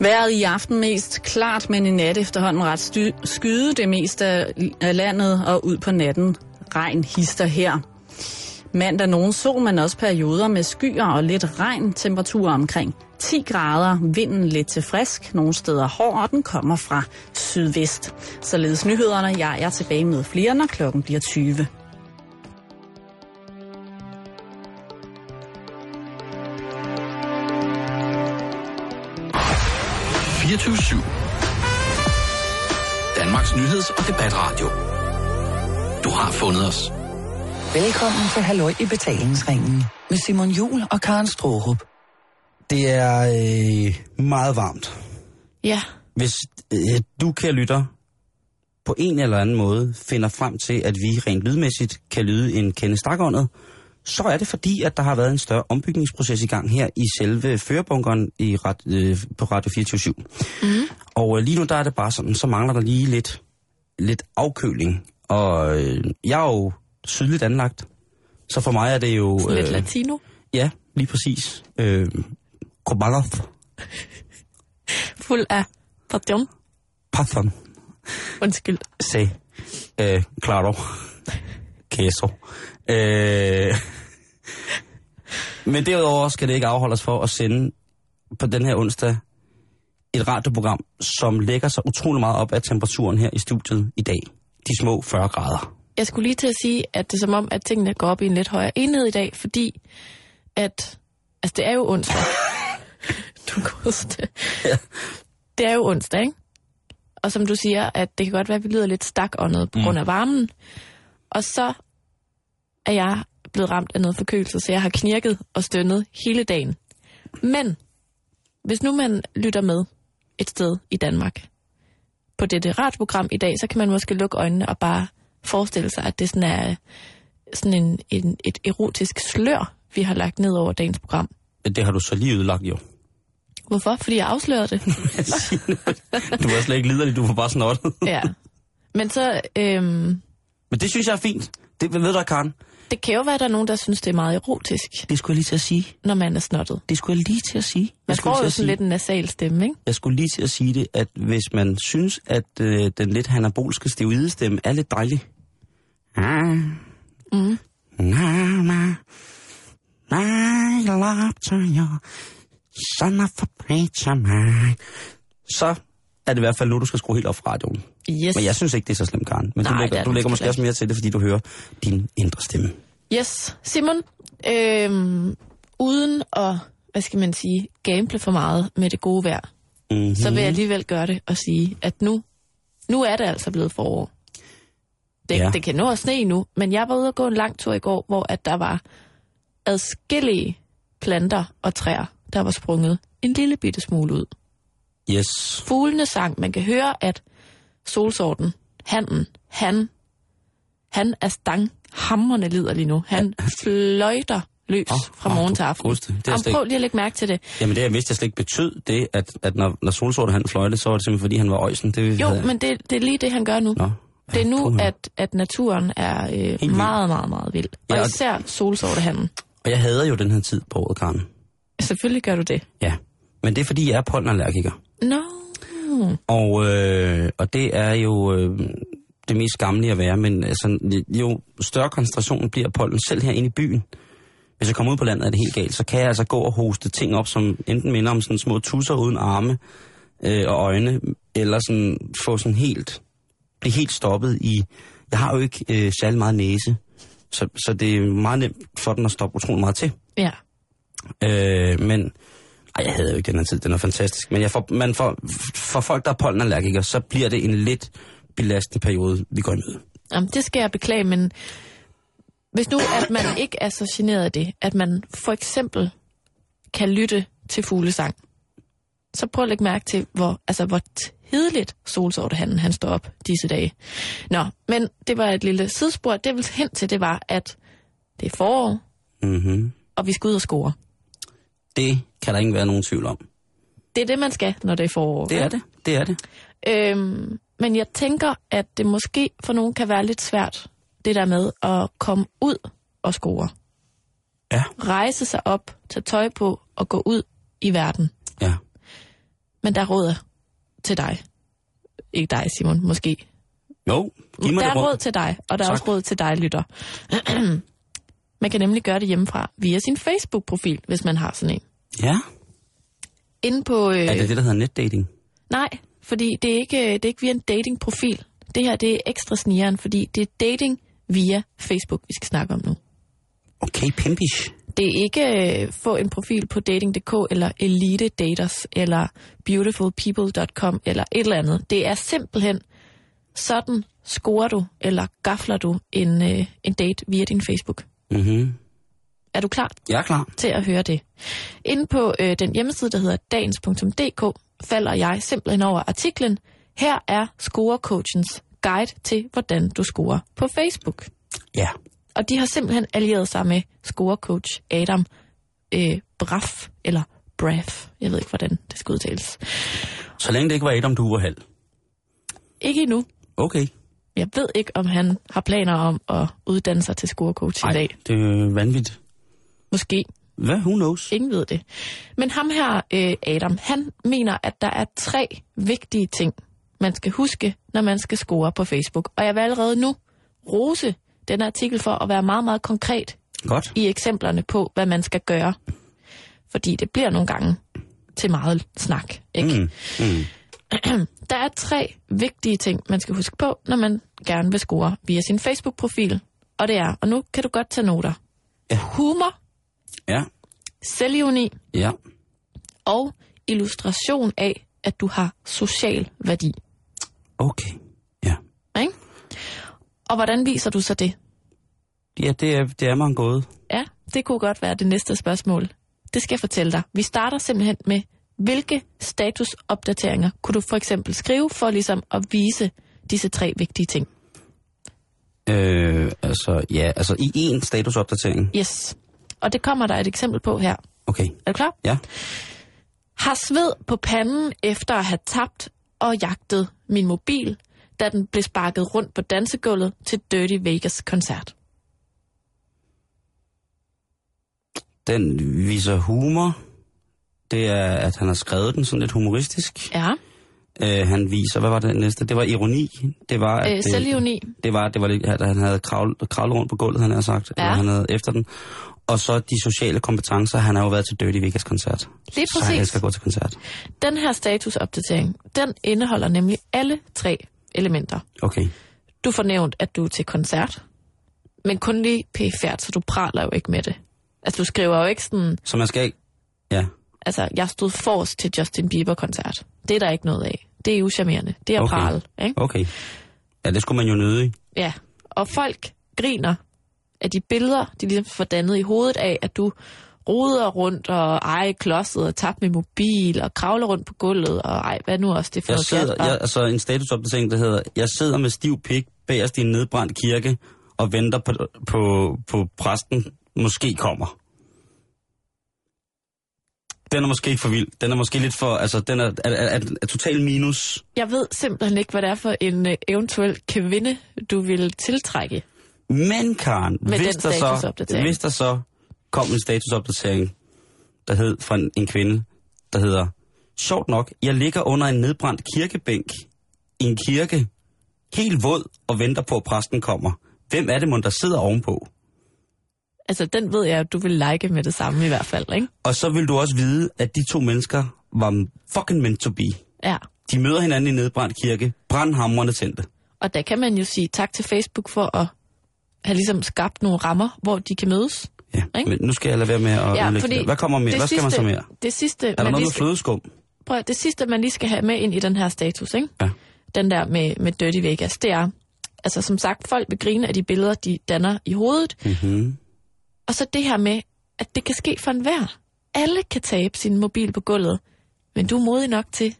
Været i aften mest klart, men i nat efterhånden ret sty- skyde det meste af landet og ud på natten. Regn hister her. Mandag nogen sol, men også perioder med skyer og lidt regn. Temperaturer omkring 10 grader. Vinden lidt til frisk. Nogle steder hård, og den kommer fra sydvest. Således nyhederne. Jeg er tilbage med flere, når klokken bliver 20. Danmarks nyheds- og debatradio. Du har fundet os. Velkommen til Halløj i betalingsringen med Simon Jul og Karen Strohrup. Det er øh, meget varmt. Ja, Hvis øh, du, kan lytter, på en eller anden måde finder frem til, at vi rent lydmæssigt kan lyde en kende stakåndet, så er det fordi, at der har været en større ombygningsproces i gang her i selve førebunkeren i ret, øh, på Radio 24 mm. Og øh, lige nu der er det bare sådan, så mangler der lige lidt, lidt afkøling. Og øh, jeg er jo sydligt anlagt, så for mig er det jo... lidt latino. Ja, lige præcis. Øh, Kobalov, Fuld af pardon. Pathan, Undskyld. se, øh, claro, queso. Øh, men derudover skal det ikke afholde os for at sende på den her onsdag et radioprogram, som lægger sig utrolig meget op af temperaturen her i studiet i dag. De små 40 grader. Jeg skulle lige til at sige, at det er som om, at tingene går op i en lidt højere enhed i dag, fordi at... Altså, det er jo onsdag. du kan huske det. Ja. Det er jo onsdag, ikke? Og som du siger, at det kan godt være, at vi lyder lidt stakåndet på grund af varmen. Og så er jeg blevet ramt af noget forkølelse, så jeg har knirket og stønnet hele dagen. Men hvis nu man lytter med et sted i Danmark på dette radioprogram i dag, så kan man måske lukke øjnene og bare forestille sig, at det sådan er sådan en, en, et erotisk slør, vi har lagt ned over dagens program. Det har du så lige ødelagt jo. Hvorfor? Fordi jeg afslørede det. du var slet ikke liderlig, du var bare snottet. ja. Men så, øhm, Men det synes jeg er fint. Det ved du, Karen. Det kan jo være, at der er nogen, der synes, det er meget erotisk, Det skulle jeg lige til at sige. når man er snottet. Det skulle jeg lige til at sige. Man Jeg skulle får jo sådan sige- lidt en nasal stemme, ikke? Jeg skulle lige til at sige det, at hvis man synes, at øh, den lidt hanabolske steroidestemme er lidt dejlig. Ah. Mm. Na, na, I love to you, son of a preacher man. Så er det i hvert fald nu, du skal skrue helt op for radioen. Yes. Men jeg synes ikke, det er så slemt, Karen. Men Nej, du lægger, er du lægger måske også mere til det, fordi du hører din indre stemme. Yes. Simon, øhm, uden at, hvad skal man sige, gamble for meget med det gode vejr, Mm-hmm. så vil jeg alligevel gøre det og sige, at nu, nu er det altså blevet forår. Det, ja. det kan nå at sne nu, men jeg var ude og gå en lang tur i går, hvor at der var adskillige planter og træer, der var sprunget en lille bitte smule ud. Yes. Fuglene sang. Man kan høre, at solsorten, handen, han, han er stanghamrende lider lige nu. Han fløjter løs Åh, fra morgen du til aften. godeste. Det Jamen, slet prøv lige at lægge mærke til det. Jamen det, jeg vidste, jeg slet ikke betød det, at, at når, når solsorten han fløjte, så var det simpelthen, fordi han var øjsen. Det, Jo, havde- men det, det er lige det, han gør nu. Nå. Det er nu, at, at naturen er øh, meget, meget, meget vild. Og Ja, og- især solsortehanden. Og jeg hader jo den her tid på året, Karen. Selvfølgelig gør du det. Ja. Men det er, fordi jeg er pollenallergiker. Nå. Og, øh, og det er jo øh, det mest skamlige at være, men altså, jo større koncentrationen bliver af pollen, selv her inde i byen. Hvis jeg kommer ud på landet, er det helt galt. Så kan jeg altså gå og hoste ting op, som enten minder om sådan små tusser uden arme øh, og øjne, eller sådan få sådan helt, blive helt stoppet i... Jeg har jo ikke øh, særlig meget næse, så, så det er meget nemt for den at stoppe utrolig meget til. Ja. Øh, men ej, jeg havde jo ikke den her tid, den er fantastisk. Men jeg får, man får, for folk, der er pollenallergikere, så bliver det en lidt belastende periode, vi går i møde. Jamen, det skal jeg beklage, men hvis nu, at man ikke er så generet af det, at man for eksempel kan lytte til fuglesang, så prøv at lægge mærke til, hvor, altså, hvor tidligt solsortehanden han står op disse dage. Nå, men det var et lille sidespor. Det jeg ville hen til, det var, at det er forår, Mm-hmm. og vi skal ud og score. Det kan der ikke være nogen tvivl om. Det er det, man skal, når det er forår. Det er det. Det er det. Øhm, men jeg tænker, at det måske for nogen kan være lidt svært, det der med at komme ud og score. Ja. Rejse sig op, tage tøj på og gå ud i verden. Ja. Men der er råd til dig. Ikke dig, Simon, måske. Jo, giv mig der er råd råd. til dig, og der er Tak. også råd til dig, lytter. man kan nemlig gøre det hjemmefra via sin Facebook-profil, hvis man har sådan en. Ja, Inde på... Øh, er det det, der hedder netdating? Nej, fordi det er, ikke, det er ikke via en datingprofil. Det her det er ekstra snigeren, fordi det er dating via Facebook, vi skal snakke om nu. Okay, pimpish. Det er ikke øh, få en profil på dating.dk eller Elite Daters eller beautifulpeople.com eller et eller andet. Det er simpelthen sådan scorer du eller gafler du en, øh, en date via din Facebook. Mm-hmm. Er du klar Jeg er klar. til at høre det? Inde på øh, den hjemmeside, der hedder dagens.dk, falder jeg simpelthen over artiklen Her er scorecoachens guide til, hvordan du scorer på Facebook. Ja. Og de har simpelthen allieret sig med scorecoach Adam øh, Braff, eller Braff, jeg ved ikke, hvordan det skal udtales. Så længe det ikke var om du var halv. Ikke endnu. Okay. Jeg ved ikke, om han har planer om at uddanne sig til scorecoach i dag. det er vanvittigt. Måske. Hvad? Who knows? Ingen ved det. Men ham her, øh, Adam, han mener, at der er tre vigtige ting, man skal huske, når man skal score på Facebook. Og jeg vil allerede nu rose den artikel for at være meget, meget konkret Godt. i eksemplerne på, hvad man skal gøre. Fordi det bliver nogle gange til meget snak. Ikke? Mm. Mm. Der er tre vigtige ting, man skal huske på, når man gerne vil score via sin Facebook-profil. Og det er, og nu kan du godt tage noter. Ja. Humor, Ja. selvironi Ja. og illustration af, at du har social værdi. Okay. Ja. Ikke? Og hvordan viser du så det? Ja, det er, det er mig en gåde. Ja, det kunne godt være det næste spørgsmål. Det skal jeg fortælle dig. Vi starter simpelthen med, hvilke statusopdateringer kunne du for eksempel skrive for ligesom at vise disse tre vigtige ting? Øh, altså, ja, altså i en statusopdatering. Yes. Og det kommer der et eksempel på her. Okay. Er du klar? Ja. Har sved på panden efter at have tabt og jagtet min mobil, da den blev sparket rundt på dansegulvet til Dirty Vegas koncert. Den viser humor. Det er, at han har skrevet den sådan lidt humoristisk. Ja, Øh, han viser, hvad var det næste? Det var ironi. Det var, at øh, det, selvironi. det var, det var lidt, at han havde kravlet, kravlet rundt på gulvet, han havde sagt. Ja. Eller han havde efter den. Og så de sociale kompetencer. Han har jo været til Dirty Vegas koncert. Lige Så han præcis. elsker at gå til koncert. Den her statusopdatering, den indeholder nemlig alle tre elementer. Okay. Du får nævnt, at du er til koncert, men kun lige pæfærd, så du praler jo ikke med det. Altså, du skriver jo ikke sådan, Så man skal ikke... Ja. altså, jeg stod forrest til Justin Bieber-koncert. Det er der ikke noget af. Det er uschammerende. Det er Okay. prale, ikke? Okay. Ja, det skulle man jo nøde i. Ja, og folk griner af de billeder, de ligesom får dannet i hovedet af, at du roder rundt og ej klodset og tabt med mobil og kravler rundt på gulvet og ej, hvad nu også det for Jeg sidder, jeg, altså en statusopdatering, der hedder, jeg sidder med stiv pik bagerst i en nedbrændt kirke og venter på, på, på præsten måske kommer. Den er måske ikke for vild. Den er måske lidt for, altså den er, er, er, er, er total minus. Jeg ved simpelthen ikke, hvad det er for en øh, eventuel kvinde, du vil tiltrække. Men Karen, Med hvis der, så, hvis der så kom en statusopdatering, der hed fra en, en kvinde, der hedder, sjovt nok, jeg ligger under en nedbrændt kirkebænk i en kirke, helt våd og venter på, at præsten kommer. Hvem er det, mon, der sidder ovenpå? Altså, den ved jeg, at du vil like med det samme i hvert fald, ikke? Og så vil du også vide, at de to mennesker var fucking meant to be. Ja. De møder hinanden i nedbrændt kirke, brandhamrende tændte. Og der kan man jo sige tak til Facebook for at have ligesom skabt nogle rammer, hvor de kan mødes. Ja, Ikke? men nu skal jeg lade være med at Ja, fordi. Hvad kommer mere? Hvad skal man så sidste- mere? Det sidste, Er der man noget lige med skal, flødeskum? prøv, det sidste, man lige skal have med ind i den her status, ikke? Ja. den der med, med Dirty Vegas, det er, altså som sagt, folk vil grine af de billeder, de danner i hovedet, Mm-hmm. og så det her med, at det kan ske for enhver. Alle kan tabe sin mobil på gulvet, men du er modig nok til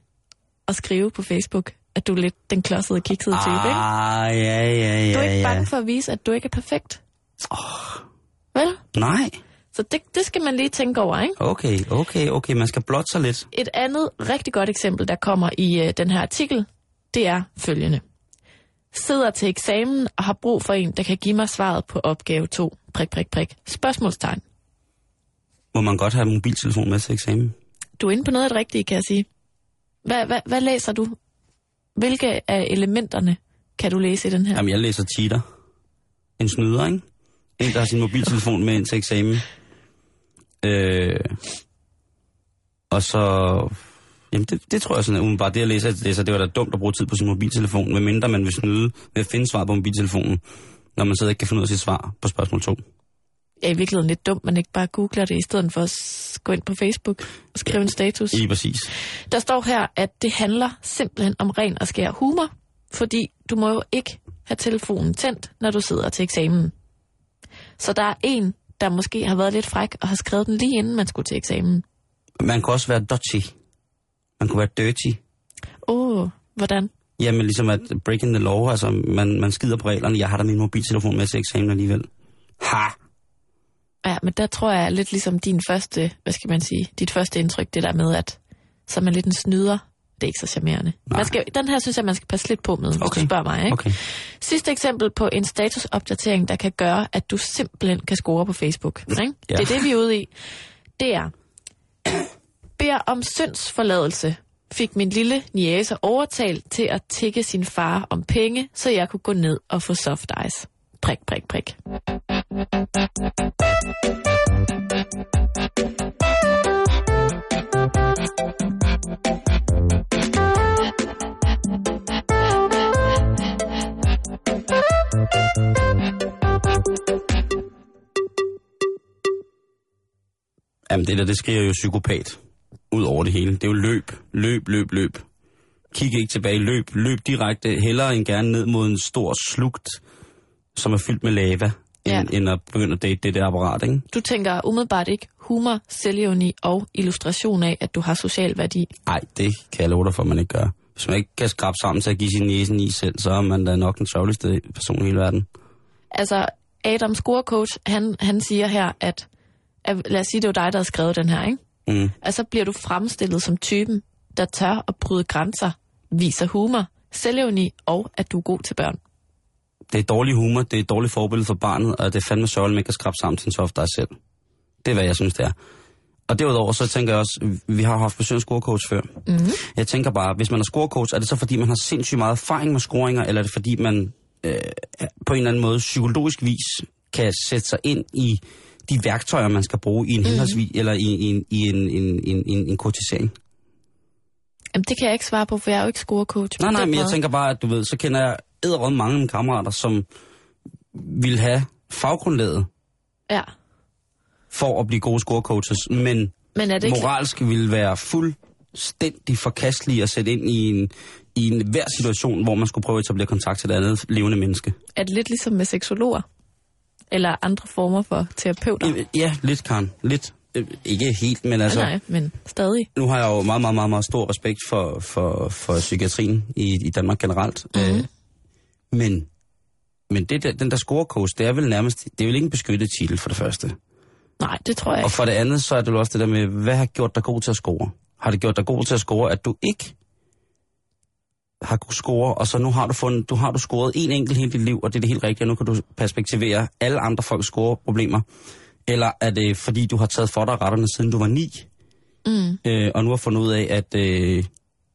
at skrive på Facebook, at du er lidt den klodsede, kiksede type, ikke? Ah, ja, ja, ja, Du er ikke ja. bange for at vise, at du ikke er perfekt. Vel? Nej. Så det, det skal man lige tænke over, ikke? Okay, okay, okay. Man skal blotte sig lidt. Et andet rigtig godt eksempel, der kommer i øh, den her artikel, det er følgende. Sidder til eksamen og har brug for en, der kan give mig svaret på opgave 2. Prik, prik, prik. Spørgsmålstegn. Må man godt have mobiltelefon med til eksamen? Du er inde på noget af det rigtige, kan jeg sige. Hvad, hvad, hvad læser du? Hvilke af elementerne kan du læse i den her? Jamen, jeg læser cheater. En snyder, ikke? En, der har sin mobiltelefon med ind til eksamen. Øh, og så... Jamen, det, det tror jeg sådan, at umiddelbart det, jeg læser, det, læser, det var da dumt at bruge tid på sin mobiltelefon, medmindre man vil snyde ved at finde svar på mobiltelefonen, når man sidder ikke kan finde ud af sit svar på spørgsmål 2 er i virkeligheden lidt dumt, man ikke bare googler det, i stedet for at gå ind på Facebook og skrive en status. Lige præcis. Der står her, at det handler simpelthen om ren og skær humor, fordi du må jo ikke have telefonen tændt, når du sidder til eksamen. Så der er en, der måske har været lidt fræk og har skrevet den lige inden man skulle til eksamen. Man kan også være dodgy. Man kunne være dirty. Åh, oh, hvordan? Jamen, ligesom at breaking the law, altså man, man skider på reglerne. Jeg har da min mobiltelefon med til eksamen alligevel. Ha! Ja, men der tror jeg lidt ligesom din første, hvad skal man sige, dit første indtryk, det der med, at så er man lidt en snyder. Det er ikke så charmerende. Man skal, den her synes jeg, man skal passe lidt på med, hvis Okay. du spørger mig. Ikke? Okay. Sidste eksempel på en statusopdatering, der kan gøre, at du simpelthen kan score på Facebook. Ikke? Ja. Det er det, vi er ude i. Det er, beder om syndsforladelse fik min lille niece overtalt til at tikke sin far om penge, så jeg kunne gå ned og få soft ice. Prik, prik, prik. Jamen, det der, det skriver jo psykopat ud over det hele. Det er jo løb, løb, løb, løb. Kig ikke tilbage, løb, løb direkte, hellere end gerne ned mod en stor slugt, som er fyldt med lava, Ja. end, end at begynde at date det der apparat, ikke? Du tænker umiddelbart ikke humor, selvironi og illustration af, at du har social værdi. Nej, det kan jeg love dig for, at man ikke gør. Hvis man ikke kan skrabe sammen til at give sin næse en is selv, så er man da nok den sørgeligste person i hele verden. Altså, Adam Scorecoach, han, han siger her, at, at lad os sige, det var dig, der har skrevet den her, ikke? Mm. at så bliver du fremstillet som typen, der tør at bryde grænser, viser humor, selvevni og at du er god til børn. Det er dårlig humor, det er et dårligt forbillede for barnet, og det er fandme sørgeligt, at man kan skrabe sammen til en soft dig selv. Det er, hvad jeg synes, det er. Og derudover, så tænker jeg også, vi har haft besøg af scorecoach før. Mm-hmm. Jeg tænker bare, hvis man er scorecoach, er det så fordi, man har sindssygt meget erfaring med scoringer, eller er det fordi, man øh, på en eller anden måde psykologisk vis kan sætte sig ind i de værktøjer, man skal bruge i en henholdsvis, eller i, i, en, i en, en, en, en, en kortisering? Jamen, det kan jeg ikke svare på, for jeg er jo ikke scorecoach. Nej, nej, men jeg tænker bare, at du ved, så kender jeg æderrød mange af mine kammerater, som vil have faggrundlaget Ja, for at blive gode scorecoaches, men men er det ikke... moralsk vil være fuldstændig forkastelige at sætte ind i en, i en hver situation, hvor man skulle prøve at etablere kontakt til et andet levende menneske. Er det lidt ligesom med seksologer? Eller andre former for terapeuter? Ja, lidt, Karen. Lidt. Øh, Ikke helt, men altså... Nej, nej, men stadig. Nu har jeg jo meget, meget, meget, meget stor respekt for, for, for psykiatrien i, i Danmark generelt. Mm-hmm. Men men det der, den der scorecoach, det er vel nærmest... Det er vel ikke en beskyttet titel for det første. Nej, det tror jeg Og ikke. for det andet, så er det jo også det der med, hvad har gjort dig god til at score? Har det gjort dig god til at score, at du ikke har kunnet score, og så nu har du fundet, du har du scoret en enkelt hele dit liv, og det er det helt rigtige, og nu kan du perspektivere alle andre folks scoreproblemer. Eller er det fordi, du har taget for dig retterne, siden du var ni, Mm. øh, og nu har fundet ud af, at øh,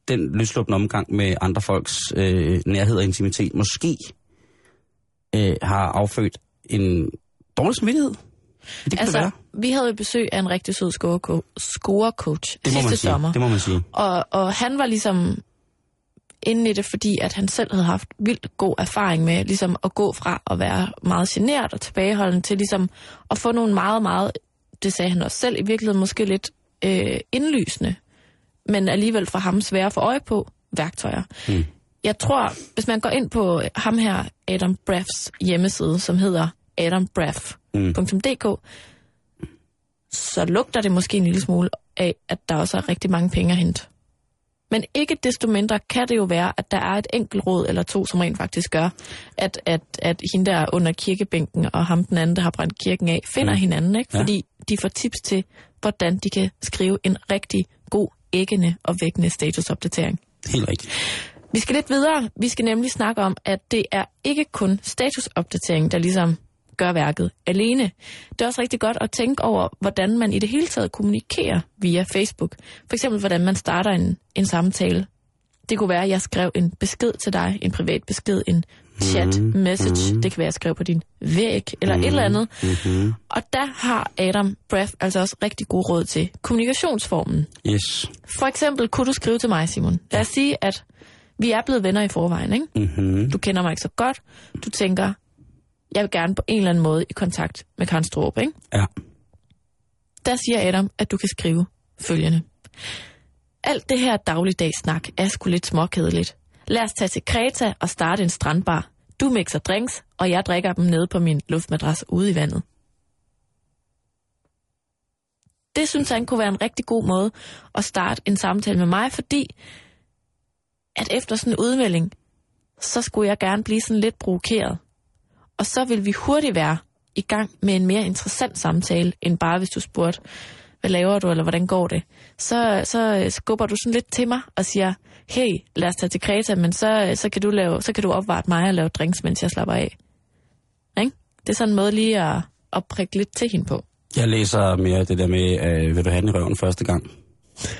den løsluppende omgang med andre folks øh, nærhed og intimitet måske øh, har affødt en dårlig samvittighed? Det Altså, det være. vi havde jo besøg af en rigtig sød scoreco- scorecoach sidste sommer. Det må man sige. Og, og han var ligesom inde i det, fordi at han selv havde haft vildt god erfaring med ligesom at gå fra at være meget genert og tilbageholden til ligesom at få nogle meget, meget, det sagde han også selv, i virkeligheden måske lidt øh, indlysende, men alligevel for ham svære få øje på værktøjer. Mm. Jeg tror, hvis man går ind på ham her, Adam Braffs hjemmeside, som hedder adambraff.dk, så lugter det måske en lille smule af, at der også er rigtig mange penge at hente. Men ikke desto mindre kan det jo være, at der er et enkelt råd eller to, som rent faktisk gør, at, at, at hende der er under kirkebænken og ham den anden, der har brændt kirken af, finder Mm. mm. hinanden, ikke? Ja. fordi de får tips til, hvordan de kan skrive en rigtig æggende og vækkende statusopdatering. Helt rigtigt. Vi skal lidt videre. Vi skal nemlig snakke om, at det er ikke kun statusopdatering, der ligesom gør værket alene. Det er også rigtig godt at tænke over, hvordan man i det hele taget kommunikerer via Facebook. For eksempel, hvordan man starter en, en samtale. Det kunne være, at jeg skrev en besked til dig, en privat besked, en chat, message. Det kan være, at jeg skrev på din væg, eller et eller andet. Og der har Adam Breath altså også rigtig god råd til kommunikationsformen. Yes. For eksempel kunne du skrive til mig, Simon. Lad os sige, at vi er blevet venner i forvejen, ikke? Mm-hmm. Du kender mig ikke så godt. Du tænker, jeg vil gerne på en eller anden måde i kontakt med Karen Strup, ikke? Ja. Der siger Adam, at du kan skrive følgende. Alt det her dagligdags snak er sgu lidt småkedeligt. Lad os tage til Kreta og starte en strandbar. Du mixer drinks, og jeg drikker dem nede på min luftmadras ude i vandet. Det synes han kunne være en rigtig god måde at starte en samtale med mig, fordi at efter sådan en udmelding, så skulle jeg gerne blive sådan lidt provokeret. Og så vil vi hurtigt være i gang med en mere interessant samtale, end bare hvis du spurgte, hvad laver du, eller hvordan går det? Så, så skubber du sådan lidt til mig og siger, hey, lad os tage til Kreta, men så, så, kan, du lave, så kan du opvarte mig og lave drinks, mens jeg slapper af. Ikke? Det er sådan en måde lige at, at prikke lidt til hende på. Jeg læser mere det der med, øh, vil du have den i røven første gang?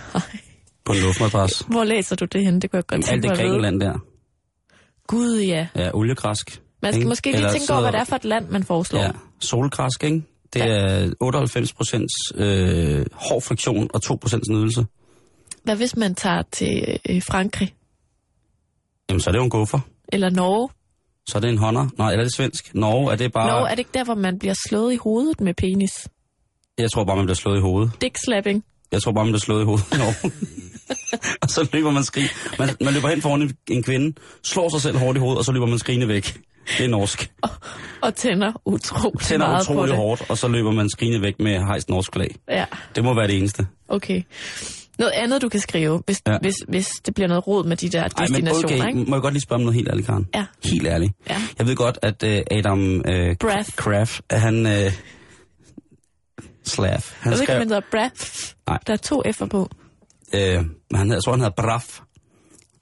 På en luftmadras. Hvor læser du det henne? Det kunne jeg godt Alt tænke det mig at vide. Grækenland der. Gud, ja. Ja, oliegræsk. Man skal ikke? måske lige Eller tænke over, hvad det er for et land, man foreslår. Ja, solgræsk, ikke? Det er 98 procents øh, hård friktion og 2 procents nydelse. Hvad hvis man tager til øh, Frankrig Jamen, så er det jo en guffer. eller Norge? Så er det en hånder. Nej, eller er det svensk? Norge, er det bare... Norge, er det ikke der, hvor man bliver slået i hovedet med penis? Jeg tror bare, man bliver slået i hovedet. Dick slapping. Jeg tror bare, man bliver slået i hovedet i Norge. og så løber man skrig. Man, man løber hen foran en, en kvinde, slår sig selv hårdt i hovedet, og så løber man skrigende væk. Det er norsk. Og tænder utrolig Tænder meget på utrolig det. hårdt, og så løber man skrigende væk med hejst norsk flag. Ja, Det må være det eneste. okay. Noget andet, du kan skrive, hvis, Ja. hvis, hvis det bliver noget rod med de der Ej, men destinationer, okay, ikke? må jeg godt lige spørge om noget helt ærligt, Karen? Ja. Helt ærligt. Ja. Jeg ved godt, at uh, Adam uh, Braff. Kraft, han... Uh, Slav. Han Jeg ved ikke, om skrev, han hedder Braff. Nej. Der er to F'er på. Uh, han, jeg tror, han hedder Braff.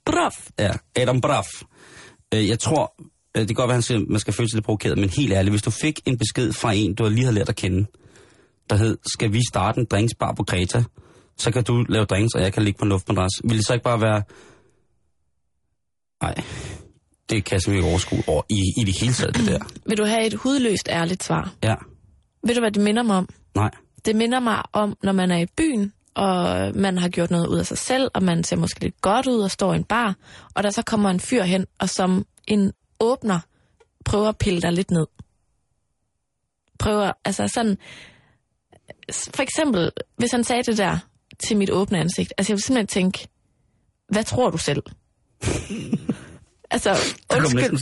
Braff. Ja, Adam Braff. Uh, jeg tror, uh, det kan godt være, han siger, man skal føle sig lidt provokeret, men helt ærligt, hvis du fik en besked fra en, du lige havde lært at kende, der hed, skal vi starte en drinksbar på Kreta, så kan du lave drinks, og jeg kan ligge på en luftmadras. Vil det så ikke bare være... Nej, det kan jeg simpelthen ikke overskue over i, i det hele taget, det der. Vil du have et hudløst ærligt svar? Ja, Ved du, hvad det minder mig om? nej. Det minder mig om, når man er i byen, og man har gjort noget ud af sig selv, og man ser måske lidt godt ud og står i en bar, og der så kommer en fyr hen, og som en åbner, prøver at pille dig lidt ned. Prøver, altså sådan... For eksempel, hvis han sagde det der til mit åbne ansigt, altså jeg vil simpelthen tænke, hvad tror du selv? altså, undskyld,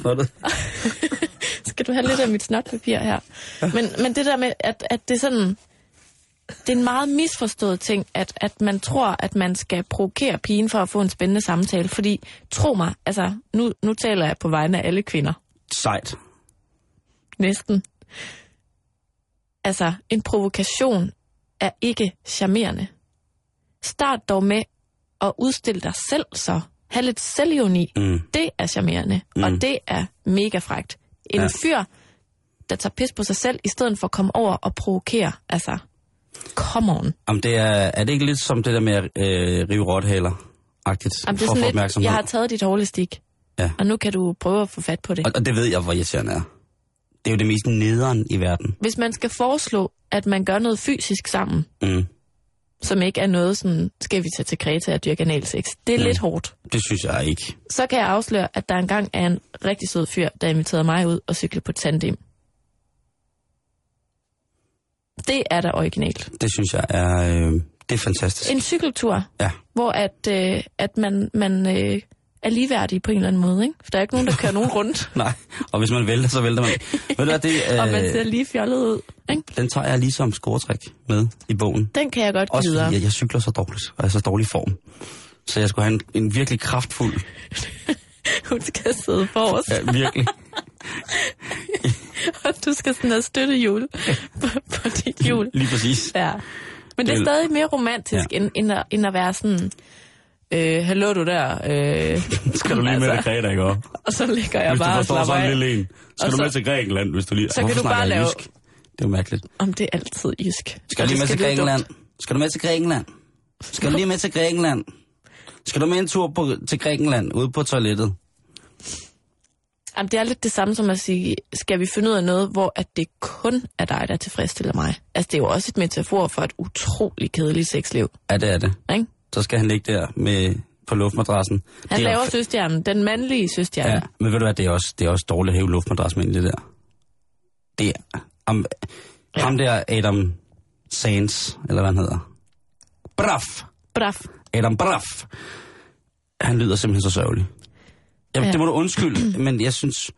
skal du have lidt af mit snotpapir her? Men, men det der med, at, at det er sådan... Det er en meget misforstået ting, at, at man tror, at man skal provokere pigen for at få en spændende samtale. Fordi, tro mig, altså, nu, nu taler jeg på vegne af alle kvinder. Sejt. Næsten. Altså, en provokation er ikke charmerende. Start dog med at udstille dig selv så. Ha' lidt selvironi. Mm. Det er charmerende, mm. og det er mega frægt. En Ja. fyr, der tager pis på sig selv, i stedet for at komme over og provokere. Altså, come on. Jamen, det er, er det ikke lidt som det der med at øh, rive rothaler? Agtigt, Jamen, det er sådan lidt, jeg har taget dit hårde stik, Ja. og nu kan du prøve at få fat på det. Og, og det ved jeg, hvor irriterende er. Det er jo det mest nederen i verden. Hvis man skal foreslå, at man gør noget fysisk sammen, Mm. som ikke er noget sådan, skal vi tage til Kreta og dyrke analsex, det er mm. lidt hårdt. Det synes jeg ikke. Så kan jeg afsløre, at der engang er en rigtig sød fyr, der inviterede mig ud og cykle på tandem. Det er da originalt. Det synes jeg er, øh, det er fantastisk. En cykeltur, Ja. hvor at, øh, at man, man øh, er ligeværdig på en eller anden måde. Ikke? For der er ikke nogen, der kører nogen rundt, Nej, og hvis man vælter, så vælter man. Ved du hvad, det, og man øh, ser lige fjollet ud. Ikke? den tager jeg lige som scoretræk med i bogen. Den kan jeg godt Også videre. fordi, at jeg cykler så dårligt, og er så dårlig form. Så jeg skulle have en, en virkelig kraftfuld, Hun skal sidde forrest, ja, virkelig. Og du skal sådan have støttehjul på, på dit hjul. Lige præcis. Ja. Men det er stadig mere romantisk, ja. end, end, at, end at være sådan øh, hallo du der. Øh, Skal du lige med Altså. til Kreta, ikke også? og så ligger jeg Hvis du bare og forstår slapper sådan af. lille en. Skal Og du så- med til Grækenland, hvis du lige... så kan du bare lave- jysk? Det er jo mærkeligt. Om det er altid jysk. Skal du lige med til. Grækenland? Skal du med til Grækenland? Skal du lige med til Grækenland? Skal du med en tur på, til Grækenland ude på toilettet? Jamen, det er lidt det samme som at sige, skal vi finde ud af noget, hvor at det kun er dig, der tilfredsstiller mig? Altså, det er jo også et metafor for et utroligt kedeligt sexliv, Ja, det er det. ikke? Så skal han ligge der med, på luftmadrassen. Han Det er laver f- søstjernen, den mandlige søstjerne. Ja, men ved du hvad, det er også, det er også dårligt at hæve luftmadrassen ind i det der. Det er... Ham, ja. ham der Adam Sands, eller hvad han hedder. Braff! Braf. Adam Braff. Han lyder simpelthen så sørgelig. Jamen, Ja. ja. det må du undskylde, men jeg synes...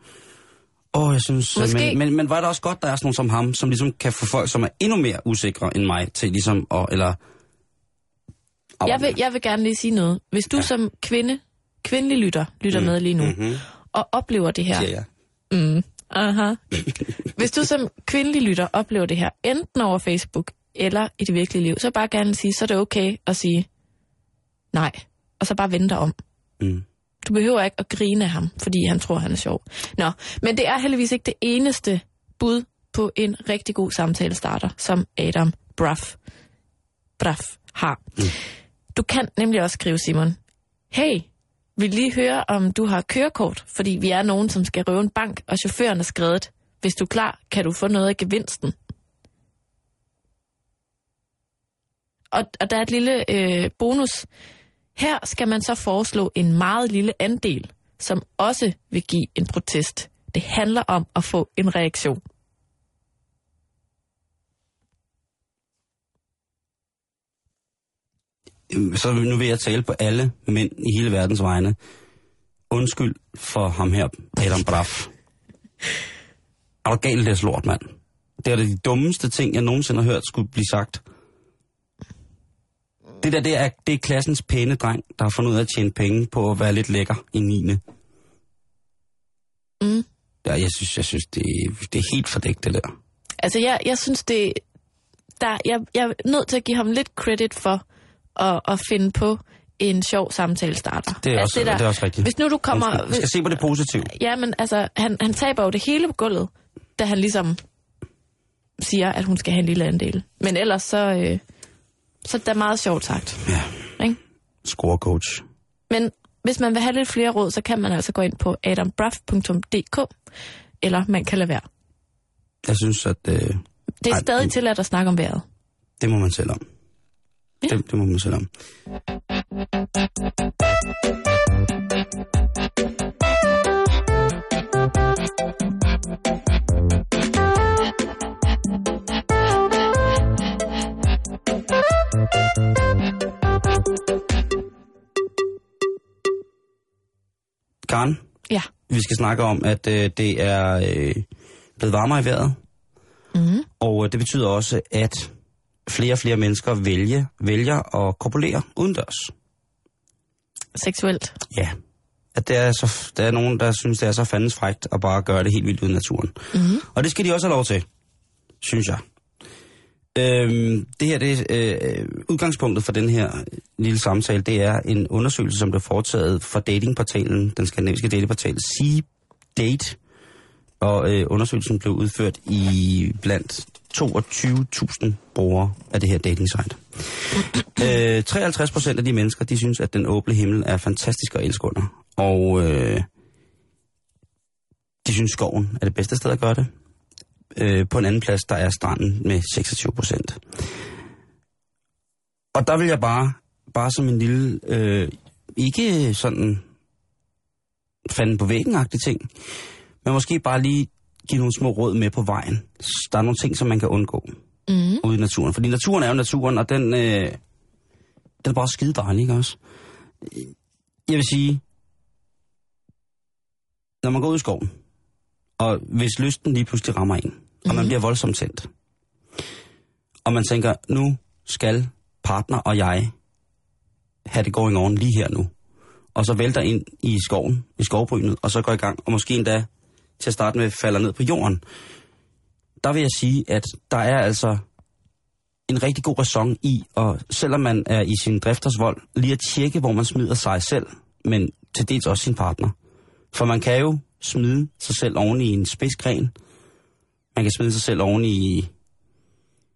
Åh, jeg synes... Måske- Men, men, men var det også godt, der er sådan nogen som ham, som ligesom kan få folk, som er endnu mere usikre end mig, til ligesom at... Eller, Jeg vil, jeg vil gerne lige sige noget. Hvis du ja. som kvinde, kvindelig lytter, lytter mm. med lige nu, Mhm. og oplever det her, Siger jeg. Mm. Aha. Hvis du som kvindelig lytter oplever det her, enten over Facebook eller i det virkelige liv, så bare gerne sige, så er det okay at sige nej, og så bare vende dig om. Mm. Du behøver ikke at grine af ham, fordi han tror, han er sjov. Nå, men det er heldigvis ikke det eneste bud på en rigtig god samtale starter, som Adam Bruff, Bruff har. Mm. Du kan nemlig også skrive, Simon, hey, vil lige høre, om du har kørekort, fordi vi er nogen, som skal røve en bank, og chaufføren er skrevet, hvis du er klar, kan du få noget af gevinsten. Og, og der er et lille øh, bonus. Her skal man så foreslå en meget lille andel, som også vil give en protest. Det handler om at få en reaktion. Så nu vil jeg tale på alle mænd i hele verdens vegne. Undskyld for ham her, Adam Braff. Er du galt, det er lort, mand? Det er de dummeste ting, jeg nogensinde har hørt skulle blive sagt. Det der, det er, det er klassens pæne dreng, der har fundet ud af at tjene penge på at være lidt lækker i 9. Mm. Ja, jeg synes, jeg synes det, det er helt fordækt, det der. Altså, jeg, jeg synes, det... Der, jeg, jeg er nødt til at give ham lidt credit for at, at finde på en sjov samtale starter. Det er, også, det, der, det er også rigtigt. Hvis nu du kommer... Undskyld. Vi skal se på det positive. Ja, men altså, han, han taber jo det hele på gulvet, da han ligesom siger, at hun skal have en lille andel. Men ellers så, øh, så er det meget sjovt sagt. Ja, Ikke? score coach. Men hvis man vil have lidt flere råd, så kan man altså gå ind på adambruff.dk, eller man kan lade være. Jeg synes, at øh, Det er Ej, stadig tilladt at snakke om vejret. det må man selv om. Ja. Det, det må man selv om. Karen, Ja. vi skal snakke om, at øh, det er øh, blevet varmere i vejret. Mm-hmm. Og øh, det betyder også, at flere og flere mennesker vælger, vælger at kopulere udendørs. Seksuelt. Ja. At der er, så, der er nogen, der synes, det er så fandens frægt at bare gøre det helt vildt ude i naturen. Mm-hmm. Og det skal de også have lov til, synes jeg. Øhm, det her, det øh, udgangspunktet for den her lille samtale, det er en undersøgelse, som blev foretaget for datingportalen, den skandinaviske datingportal C-Date. Og øh, undersøgelsen blev udført i blandt 22.000 brugere af det her dating site. øh, 53 procent af de mennesker, de synes, at den åbne himmel er fantastisk at elske under. Og øh, de synes, skoven er det bedste sted at gøre det. Øh, på en anden plads, der er stranden med 26 procent. Og der vil jeg bare, bare som en lille, øh, ikke sådan fanden på væggen ting, men måske bare lige give nogle små råd med på vejen. Der er nogle ting, som man kan undgå Mm-hmm. ude i naturen. Fordi naturen er jo naturen, og den, øh, den er bare skide dejlig, ikke også? Jeg vil sige, når man går ud i skoven, og hvis lysten lige pludselig rammer en, og man Mhm. bliver voldsomt tændt, og man tænker, nu skal partner og jeg have det going on lige her nu, og så vælter ind i skoven, i skovbrynet, og så går i gang, og måske endda til at starte med falder ned på jorden, der vil jeg sige, at der er altså en rigtig god ræson i, og selvom man er i sin drifters vold, lige at tjekke, hvor man smider sig selv, men til dels også sin partner. For man kan jo smide sig selv oven i en spidsgren. Man kan smide sig selv oven i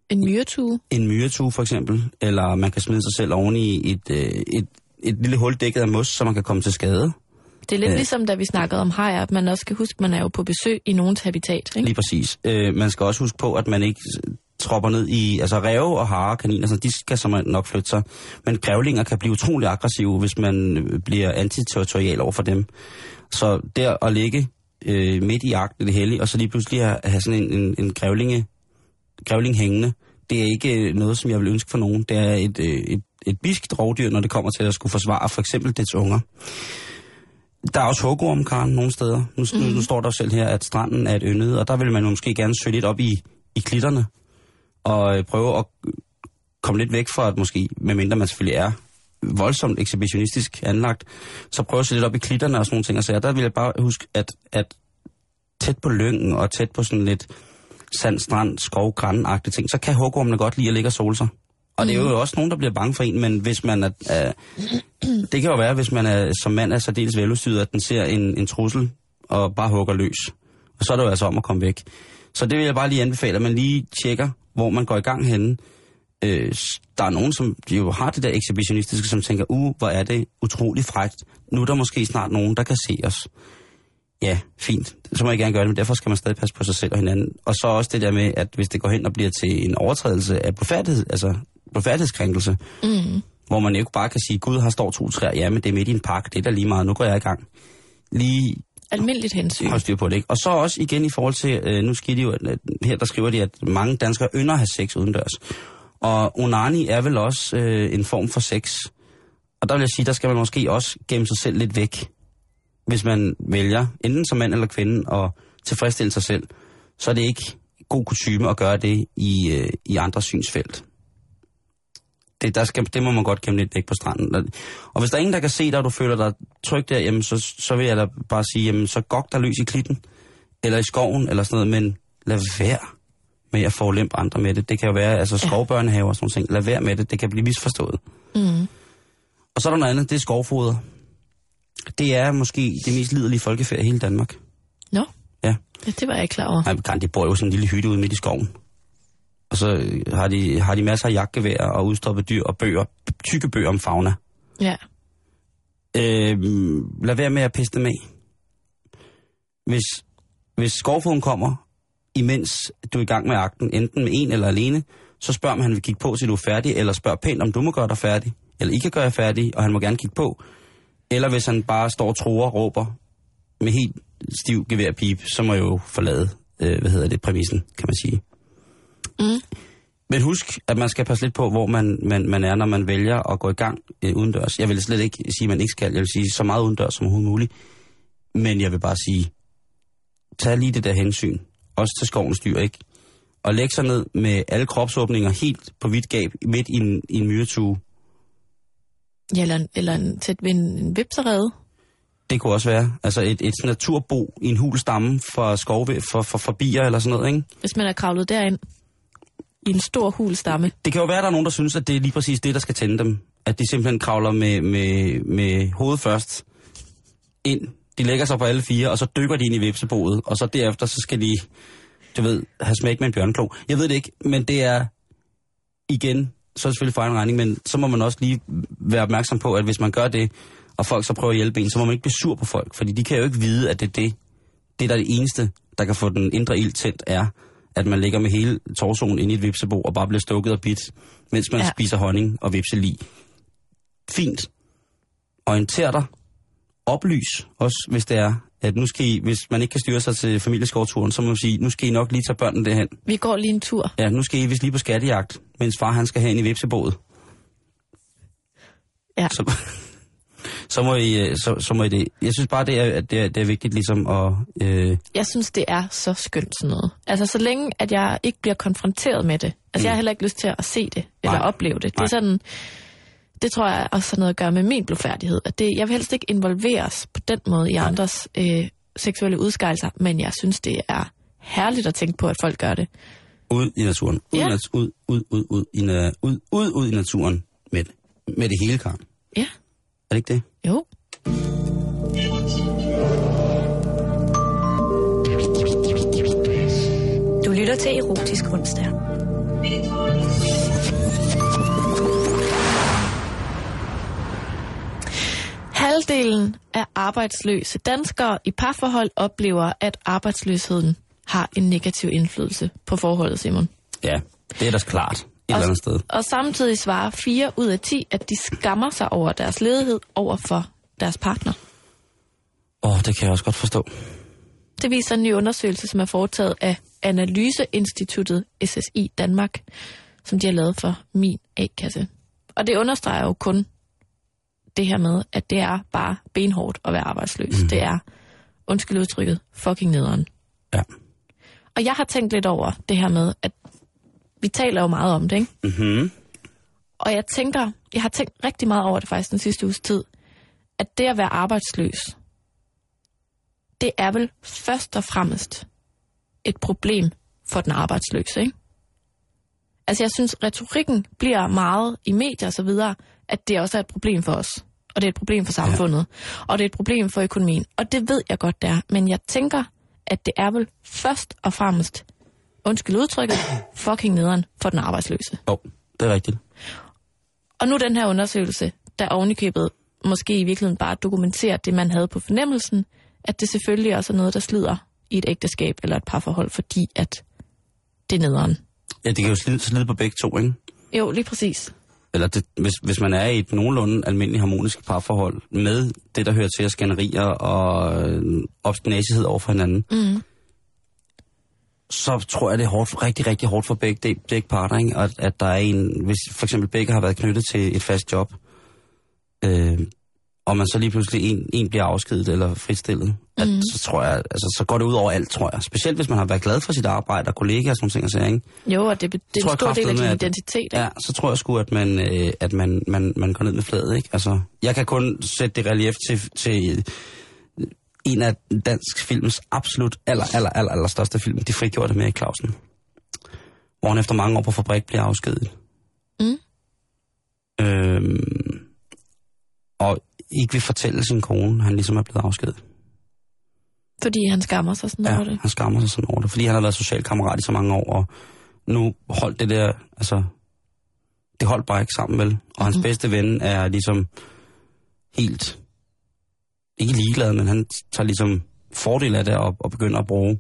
En myretue. en myretue for eksempel, eller man kan smide sig selv oven i et, øh, et, et lille hul dækket af mos, så man kan komme til skade. Det er lidt Ja. ligesom, da vi snakkede om hajer, at man også skal huske, at man er jo på besøg i nogens habitat. Ikke? Lige præcis. Øh, man skal også huske på, at man ikke tropper ned i... Altså ræve og hare, kaniner, så de skal som nok flytte sig. Men grævlinger kan blive utrolig aggressive, hvis man øh, bliver antiterritorial over for dem. Så der at ligge øh, midt i jagten i det hellige, og så lige pludselig have, have sådan en, en, en grævlinge, grævling hængende, det er ikke øh, noget, som jeg vil ønske for nogen. Det er et, øh, et, et biskt rovdyr, når det kommer til at skulle forsvare for eksempel dets unger. Der er også hugorm, Karen, nogle steder. Nu, mm. nu, nu står der selv her, at stranden er et yndet, og der vil man måske gerne søge lidt op i, i klitterne, og øh, prøve at komme lidt væk fra, at måske, medmindre man selvfølgelig er voldsomt ekshibitionistisk anlagt, så prøve at se lidt op i klitterne og sådan nogle ting. Og så der vil jeg bare huske, at, at tæt på lyngen og tæt på sådan lidt sand, strand, skov, græn ting, så kan hugormene godt lide at ligge og sole sig. Og det er jo også nogen, der bliver bange for en, men hvis man er... er det kan jo være, hvis man er, som mand er særdeles veludstyret, at den ser en, en trussel og bare hugger løs. Og så er det jo altså om at komme væk. Så det vil jeg bare lige anbefale, at man lige tjekker, hvor man går i gang henne. Øh, der er nogen, som jo har det der ekshibitionistiske, som tænker, uh, hvor er det utrolig frækt. Nu er der måske snart nogen, der kan se os. Ja, fint. Så må jeg gerne gøre det, men derfor skal man stadig passe på sig selv og hinanden. Og så også det der med, at hvis det går hen og bliver til en overtrædelse af blodfærdighed, altså blodfærdighedskrænkelse, Mm. hvor man ikke bare kan sige, gud, her står to træer, ja, men det er midt i en park, det er da lige meget, nu går jeg i gang. Lige Almindeligt hensyn. hold styr på det, ikke? Og så også igen i forhold til, øh, nu skriver de jo, at, her der skriver de, at mange danskere ynder at have sex udendørs. Og onani er vel også øh, en form for sex. Og der vil jeg sige, der skal man måske også gemme sig selv lidt væk. Hvis man vælger, enten som mand eller kvinde, at tilfredsstille sig selv, så er det ikke god kutume at gøre det i, øh, i andres synsfelt. Det, der skal, det må man godt gemme lidt væk på stranden. Og- Og hvis der er ingen, der kan se dig, og du føler dig tryg der, jamen, så, så vil jeg da bare sige, jamen, så gok der løs i klitten, eller i skoven, eller sådan noget, men lad være med at forulempe andre med det. Det kan jo være, altså skovbørnehaver og sådan noget. Lad være med det, det kan blive misforstået. Mm. Og så er der noget andet, det er skovfoder. Det er måske det mest liderlige folkefærd i hele Danmark. Nå, Ja. ja, det var jeg ikke klar over. Nej, de bor jo sådan en lille hytte ude midt i skoven. Og så øh, har de, har de masser af jagtgevær og udstoppet dyr og bøger, tykke bøger om fauna. Ja. Øh, lad være med at pisse dem af. Hvis, hvis skovfoden kommer, imens du er i gang med akten, enten med en eller alene, så spørg om han vil kigge på, til du er færdig, eller spørg pænt, om du må gøre dig færdig, eller I kan gøre jer færdig, og han må gerne kigge på. Eller hvis han bare står og tror og råber med helt stiv geværpip, så må jeg jo forlade, øh, hvad hedder det, præmissen, kan man sige. Mm. Men husk, at man skal passe lidt på, hvor man, man, man er, når man vælger at gå i gang øh, udendørs. Jeg vil slet ikke sige, at man ikke skal. Jeg vil sige, så meget udendørs som overhovedet muligt. Men jeg vil bare sige, tag lige det der hensyn. Også til skovens dyr, ikke? Og læg sig ned med alle kropsåbninger helt på vidt gab, midt i en, i en myretue. ja eller, en, eller en, tæt ved en, en vipserede. Det kunne også være. Altså et, et naturbo i en hul stamme for skov, for, for, for bier eller sådan noget, ikke? Hvis man er kravlet derind i en stor hul stamme. Det kan jo være, at der er nogen, der synes, at det er lige præcis det, der skal tænde dem. At de simpelthen kravler med, med, med hovedet først ind. De lægger sig på alle fire, og så dykker de ind i vipseboet. Og så derefter, så skal de, du ved, have smæk med en bjørnklo. Jeg ved det ikke, men det er igen, så er det selvfølgelig for egen regning, men så må man også lige være opmærksom på, at hvis man gør det, og folk så prøver at hjælpe en, så må man ikke blive sur på folk. Fordi de kan jo ikke vide, at det er det, det der er det eneste, der kan få den indre ild tændt, er, at man ligger med hele torsoen inde i et vipsebo og bare bliver stukket og bit, mens man. Ja. spiser honning og vipseli. Fint. Orienter dig. Oplys også, hvis det er, at nu skal I, hvis man ikke kan styre sig til familieskovturen, så må man sige, nu skal I nok lige tage børnene derhen. Vi går lige en tur. Ja, nu skal I vist lige på skattejagt, mens far han skal hen i vipseboet. Ja. Så, så, må I, øh, så, så må I det. Jeg synes bare, det er, at det er, det er vigtigt ligesom at... Øh, Jeg synes, det er så skønt sådan noget. Altså, så længe, at jeg ikke bliver konfronteret med det. Altså, mm. jeg har heller ikke lyst til at se det, eller Nej. opleve det. Det Nej. er sådan... Det tror jeg også har noget at gøre med min blodfærdighed. At det, jeg vil helst ikke involveres på den måde i andres øh, seksuelle udskejelser, men jeg synes, det er herligt at tænke på, at folk gør det. Ud i naturen. Ud, Ja. ja. ud, ud, ud, ud, i, na- ud, ud, ud i naturen med, det. med det hele, Karen. Ja, Er det ikke det? jo. Du lytter til Erotisk Onsdag. Halvdelen af arbejdsløse danskere i parforhold oplever, at arbejdsløsheden har en negativ indflydelse på forholdet, Simon. Ja, det er da klart. Et eller andet sted. Og samtidig svarer 4 ud af 10, at de skammer sig over deres ledighed over for deres partner. Åh, oh, det kan jeg også godt forstå. Det viser en ny undersøgelse, som er foretaget af Analyseinstituttet SSI Danmark, som de har lavet for min A-kasse. Og det understreger jo kun det her med, at det er bare benhårdt at være arbejdsløs. Mm. Det er, undskyld udtrykket, fucking nederen. Ja. Og jeg har tænkt lidt over det her med, at vi taler jo meget om det, ikke? Mm-hmm. Og jeg tænker, jeg har tænkt rigtig meget over det faktisk den sidste uges tid, at det at være arbejdsløs, det er vel først og fremmest et problem for den arbejdsløse, ikke? Altså jeg synes, retorikken bliver meget i medier og så videre, at det også er et problem for os. Og det er et problem for samfundet. Ja. Og det er et problem for økonomien. Og det ved jeg godt, det er. Men jeg tænker, at det er vel først og fremmest, undskyld udtrykket, fucking nederen for den arbejdsløse. Jo, oh, det er rigtigt. Og nu den her undersøgelse, der ovenikøbet måske i virkeligheden bare dokumenterer det, man havde på fornemmelsen, at det selvfølgelig også er noget, der slider i et ægteskab eller et parforhold, fordi at det er nederen. Ja, det kan jo slide, slide på begge to, ikke? Jo, lige præcis. Eller det, hvis, hvis man er i et nogenlunde almindeligt harmonisk parforhold med det, der hører til at skænderier og øh, obstinasighed over for hinanden, Mm. så tror jeg, det er hårdt, rigtig, rigtig hårdt for begge, de- begge parter, ikke? At, at der er en, hvis for eksempel begge har været knyttet til et fast job, øh, og man så lige pludselig en, en bliver afskedet eller fritstillet, at, Mhm. så tror jeg, altså, så går det ud over alt, tror jeg. Specielt hvis man har været glad for sit arbejde og kollegaer og sådan ting, og sager, ikke? Jo, og det, det er en stor del af din at- identitet. ikke? Ja, så tror jeg sgu, at man, øh, at man, man, man går ned med fladet, ikke? Altså, jeg kan kun sætte det relief til, til øh, en af dansk films absolut aller, aller, aller, aller største film, De frigjorte med Clausen. Hvor han efter mange år på fabrik bliver afskediget. Mm. Øhm, og ikke vil fortælle sin kone, han ligesom er blevet afskediget. Fordi han skammer sig sådan Ja, over det. han skammer sig sådan over det, fordi han har været socialkammerat i så mange år, og nu holdt det der, altså, det holdt bare ikke sammen, vel? Og hans Mhm. bedste ven er ligesom helt, ikke ligeglad, men han tager ligesom fordel af det og, og begynder at bruge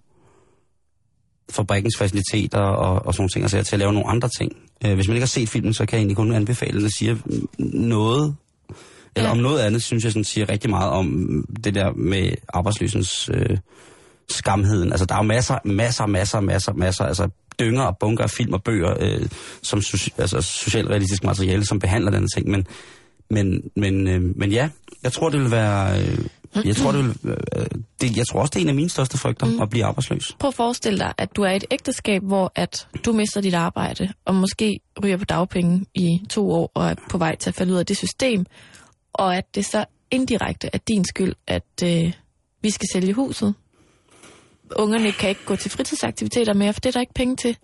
fabrikkens faciliteter og, og sådan nogle ting, altså til at lave nogle andre ting. Øh, hvis man ikke har set filmen, så kan jeg egentlig kun anbefale, at det siger noget, eller Ja. om noget andet, synes jeg sådan siger rigtig meget om det der med arbejdsløsens øh, skamheden. Altså, der er jo masser, masser, masser, masser, masser, altså dynger og bunker af film og bøger, øh, som soci, altså, socialrealistisk materiale, som behandler denne ting. Men, men, men, øh, men ja, jeg tror, det vil være... Øh, jeg tror, det vil, øh, det, jeg tror også, det er en af mine største frygter, mm. at blive arbejdsløs. Prøv at forestille dig, at du er i et ægteskab, hvor at du mister dit arbejde, og måske ryger på dagpenge i to år, og er på vej til at falde ud af det system, og at det så indirekte er din skyld, at øh, vi skal sælge huset. Ungerne kan ikke gå til fritidsaktiviteter mere, for det er der ikke penge til.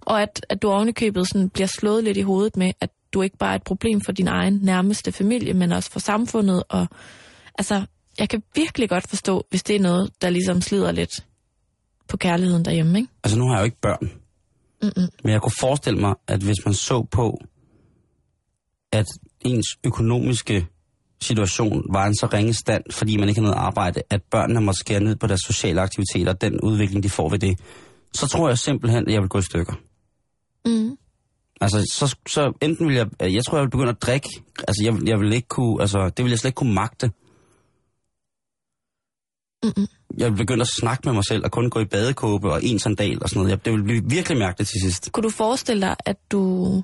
Og at, at du ovenikøbet sådan bliver slået lidt i hovedet med, at du ikke bare er et problem for din egen nærmeste familie, men også for samfundet. Og altså, jeg kan virkelig godt forstå, hvis det er noget, der ligesom slider lidt på kærligheden derhjemme, ikke? Altså, nu har jeg jo ikke børn. Mm-mm. Men jeg kunne forestille mig, at hvis man så på, at ens økonomiske situation var en så ringe stand, fordi man ikke har noget arbejde, at børnene må skære ned på deres sociale aktiviteter, og den udvikling, de får ved det, så tror jeg simpelthen, at jeg vil gå i stykker. Mm. Altså, så, så enten vil jeg, jeg tror, jeg vil begynde at drikke, altså, jeg, jeg vil ikke kunne, altså, det vil jeg slet ikke kunne magte. Mm-mm. Jeg vil begynde at snakke med mig selv, og kun gå i badekåbe og en sandal og sådan noget. Jeg, det vil blive virkelig mærkeligt til sidst. Kunne du forestille dig, at du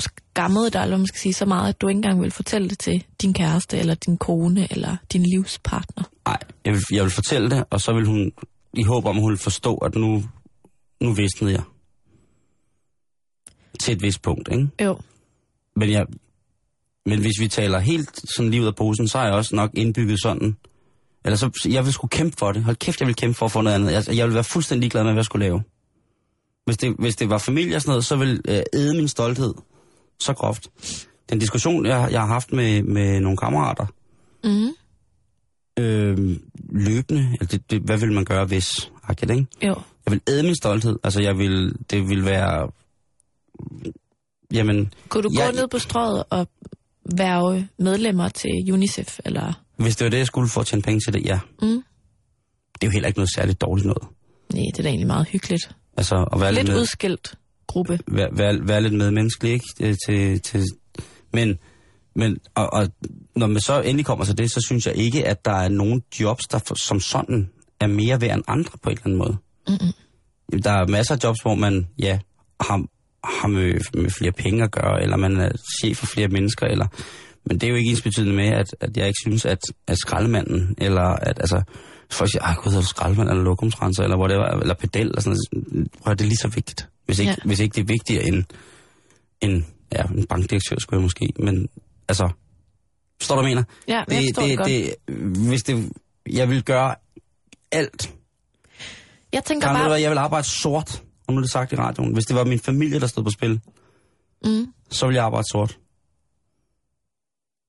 skammede dig, eller man skal sige, så meget, at du ikke engang ville fortælle det til din kæreste, eller din kone, eller din livspartner? Nej, jeg vil, jeg vil fortælle det, og så vil hun, i håb om, at hun vil forstå, at nu, nu visnede jeg. Til et vist punkt, ikke? Jo. Men, jeg, men hvis vi taler helt sådan lige ud af posen, så er jeg også nok indbygget sådan. Eller så, jeg vil skulle kæmpe for det. Hold kæft, jeg vil kæmpe for at få noget andet. Jeg, jeg vil være fuldstændig ligeglad med, hvad jeg skulle lave. Hvis det, hvis det var familie og sådan noget, så ville øh, æde min stolthed så groft. Den diskussion, jeg, jeg har haft med, med nogle kammerater, Mm. øh, løbende, eller det, det, hvad vil man gøre hvis, agtigt, ikke? Jo. Jeg vil æde min stolthed. Altså, jeg vil, det vil være... Jamen, Kunne du Jeg- gå ned på strøget og være medlemmer til UNICEF, eller... hvis det var det, jeg skulle for at tjene penge til det, ja. Mm. Det er jo heller ikke noget særligt dårligt noget. Nej, det er da egentlig meget hyggeligt. Altså, at være lidt, Lidt udskilt gruppe. være, være, være lidt medmenneskelig, ikke? Øh, Til, til, men, men og, og, når man så endelig kommer til det, så synes jeg ikke, at der er nogen jobs, der for, som sådan er mere værd end andre på en eller anden måde. Mm-mm. Der er masser af jobs, hvor man, ja, har, har med, med flere penge at gøre, eller man er chef for flere mennesker, eller, men det er jo ikke ens betydende med, at, at jeg ikke synes, at, at skraldemanden, eller at, altså, folk siger, ej gud, er du skraldemand, eller lokumsrenser, eller whatever, eller pedel, eller sådan noget. Prøv, det er lige så vigtigt. Hvis ikke, Ja. hvis ikke det er vigtigere end, end ja, en bankdirektør, skulle jeg måske, men altså, forstår du, hvad jeg mener? Ja, jeg forstår det, det, godt. det, hvis det, jeg vil gøre alt. jeg tænker Karen, bare... hvad, jeg vil arbejde sort, og nu er det sagt i radioen. Hvis det var min familie, der stod på spil, Mm. så ville jeg arbejde sort.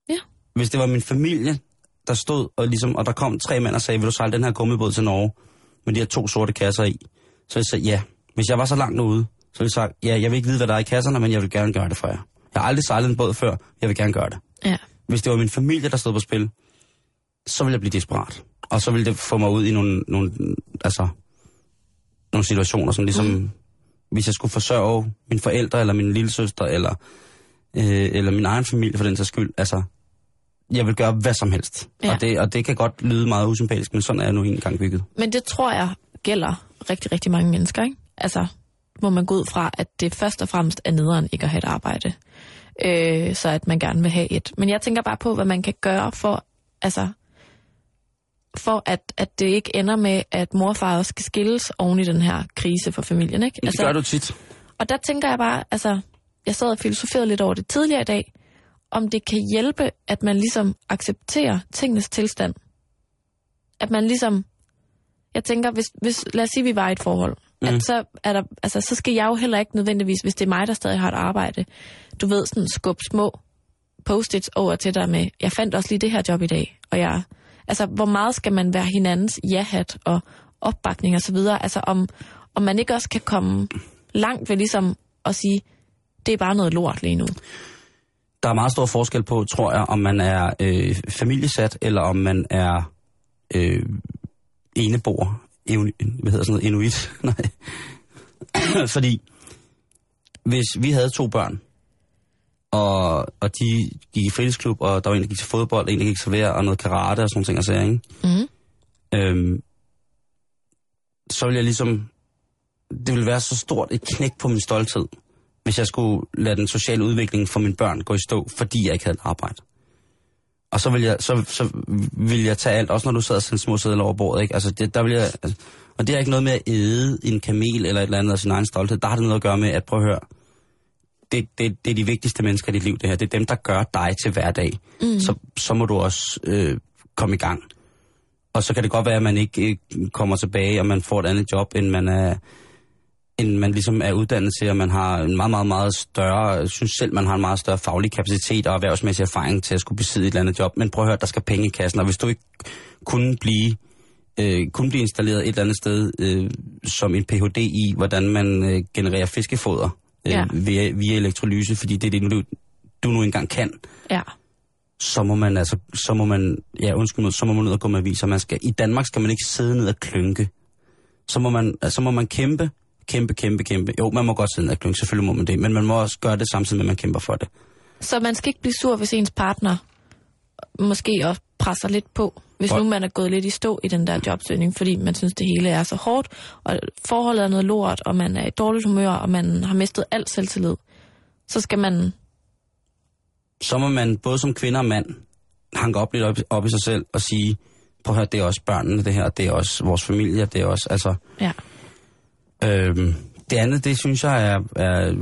Ja. Hvis det var min familie, der stod, og, ligesom, og der kom tre mænd og sagde, vil du sejle den her gummibåd til Norge, med de her to sorte kasser i, så jeg sige, ja. Hvis jeg var så langt ude, så ville jeg sige, ja, jeg vil ikke vide, hvad der er i kasserne, men jeg vil gerne gøre det for jer. Jeg har aldrig sejlet en båd før, jeg vil gerne gøre det. Ja. Hvis det var min familie, der stod på spil, så ville jeg blive desperat. Og så ville det få mig ud i nogle, nogle, altså, nogle situationer, som ligesom, mm. hvis jeg skulle forsørge mine forældre, eller min lille søster, eller, øh, eller min egen familie for den sags skyld, altså, jeg vil gøre hvad som helst. Ja. Og, det, og det kan godt lyde meget usympatisk, men sådan er jeg nu engang bygget. Men det tror jeg gælder rigtig, rigtig mange mennesker, ikke? Altså, må man gå ud fra, at det først og fremmest er nederen ikke at have et arbejde. Øh, så at man gerne vil have et. Men jeg tænker bare på, hvad man kan gøre for, altså, for at, at det ikke ender med, at mor og far også skal skilles oven i den her krise for familien, ikke? Det altså, gør du tit. Og der tænker jeg bare, altså, jeg sad og filosoferede lidt over det tidligere i dag, om det kan hjælpe, at man ligesom accepterer tingenes tilstand. At man ligesom, jeg tænker, hvis, hvis lad os sige, vi var i et forhold, mm. at så, er der, altså, så skal jeg jo heller ikke nødvendigvis, hvis det er mig, der stadig har et arbejde, du ved, sådan skub små post-its over til dig med, jeg fandt også lige det her job i dag, og jeg, altså, hvor meget skal man være hinandens ja-hat og opbakning og så videre, altså om, om man ikke også kan komme langt ved ligesom at sige, det er bare noget lort lige nu. Der er meget stor forskel på, tror jeg, om man er øh, familiesat, eller om man er øh, eneboer. Euni, hvad hedder sådan noget? Inuit? Nej. Fordi, hvis vi havde to børn, og, og de gik i fritidsklub, og der var en, der gik til fodbold, en, der gik til server, og noget karate og sådan ting, og sager, ikke? Mm. Øhm, så ville jeg ligesom... Det ville være så stort et knæk på min stolthed, hvis jeg skulle lade den sociale udvikling for mine børn gå i stå, fordi jeg ikke havde et arbejde. Og så vil jeg, så, så vil jeg tage alt, også når du sad og sendte små sædler over bordet, ikke? Altså, det, der vil jeg, altså, og det er ikke noget med at æde en kamel eller et eller andet af sin egen stolthed. Der har det noget at gøre med, at prøv at høre, det, det, det er de vigtigste mennesker i dit liv, det her. Det er dem, der gør dig til hverdag. Mm. Så, så må du også øh, komme i gang. Og så kan det godt være, at man ikke øh, kommer tilbage, og man får et andet job, end man er, end man ligesom er uddannet til, og man har en meget, meget, meget større, synes selv, man har en meget større faglig kapacitet og erhvervsmæssig erfaring til at skulle besidde et eller andet job. Men prøv at høre, der skal penge i kassen, og hvis du ikke kunne blive, øh, kunne blive installeret et eller andet sted øh, som en Ph.D. i, hvordan man øh, genererer fiskefoder øh, Ja. ja. via, via elektrolyse, fordi det er det, du, du nu engang kan, Ja. så må man altså, så må man, ja undskyld mig, så må man ud og gå med aviser. Man skal, I Danmark skal man ikke sidde ned og klynke. Så må man, altså, så må man kæmpe, kæmpe, kæmpe, kæmpe. Jo, man må godt sidde ned og klynke, selvfølgelig må man det, men man må også gøre det samtidig med, at man kæmper for det. Så man skal ikke blive sur, hvis ens partner måske også presser lidt på, hvis Hvor- nu man er gået lidt i stå i den der jobsøgning, fordi man synes, det hele er så hårdt, og forholdet er noget lort, og man er i dårligt humør, og man har mistet al selvtillid. Så skal man... Så må man både som kvinde og mand hanke op lidt op, op i sig selv og sige, prøv at høre, det er også børnene, det her, det er også vores familie, det er også, altså, Ja. Øhm, det andet, det synes jeg er, er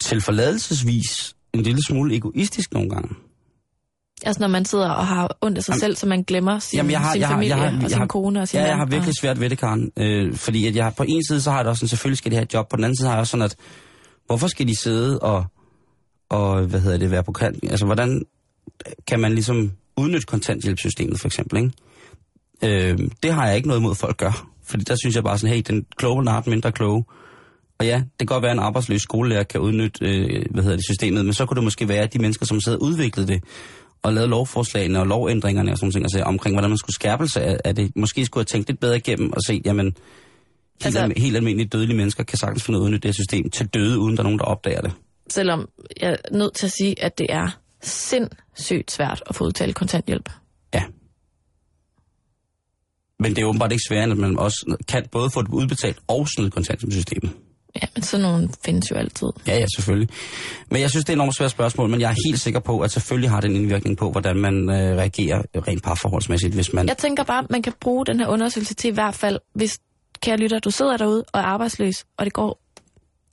tilforladelsesvis en lille smule egoistisk nogle gange. Altså når man sidder og har ondt af sig Jamen- selv, så man glemmer sin, Jamen, jeg har, sin jeg har, familie jeg har, og jeg sin har, kone og sin Ja, jeg mand har virkelig og- svært ved det, Karen. Øh, fordi at jeg på en side, så har jeg det også sådan, selvfølgelig skal de have et job. På den anden side har jeg også sådan, at hvorfor skal de sidde og, og hvad hedder det, være på kant? Altså, hvordan kan man ligesom udnytte kontanthjælpssystemet, for eksempel, ikke? Øh, det har jeg ikke noget imod, folk gør. Fordi der synes jeg bare sådan, hey, den kloge nart mindre kloge. Og ja, det kan godt være, at en arbejdsløs skolelærer kan udnytte øh, hvad hedder det, systemet, men så kunne det måske være, at de mennesker, som sidder og udviklede det, og lavede lovforslagene og lovændringerne og sådan ting, altså omkring, hvordan man skulle skærpelse af, af det, måske skulle have tænkt lidt bedre igennem og set, jamen, helt, Altså- helt almindelige dødelige mennesker kan sagtens finde ud af at udnytte det system til døde, uden der er nogen, der opdager det. Selvom jeg er nødt til at sige, at det er sindssygt svært at få udtalt kontanthjælp. Men det er åbenbart ikke sværere, at man også kan både få det udbetalt og snyde kontanthjælpssystemet. Ja, men sådan nogle findes jo altid. Ja, ja, selvfølgelig. Men jeg synes, det er et enormt svært spørgsmål, men jeg er helt sikker på, at selvfølgelig har det en indvirkning på, hvordan man øh, reagerer rent parforholdsmæssigt, hvis man... Jeg tænker bare, at man kan bruge den her undersøgelse til i hvert fald, hvis, kære lytter, du sidder derude og er arbejdsløs, og det går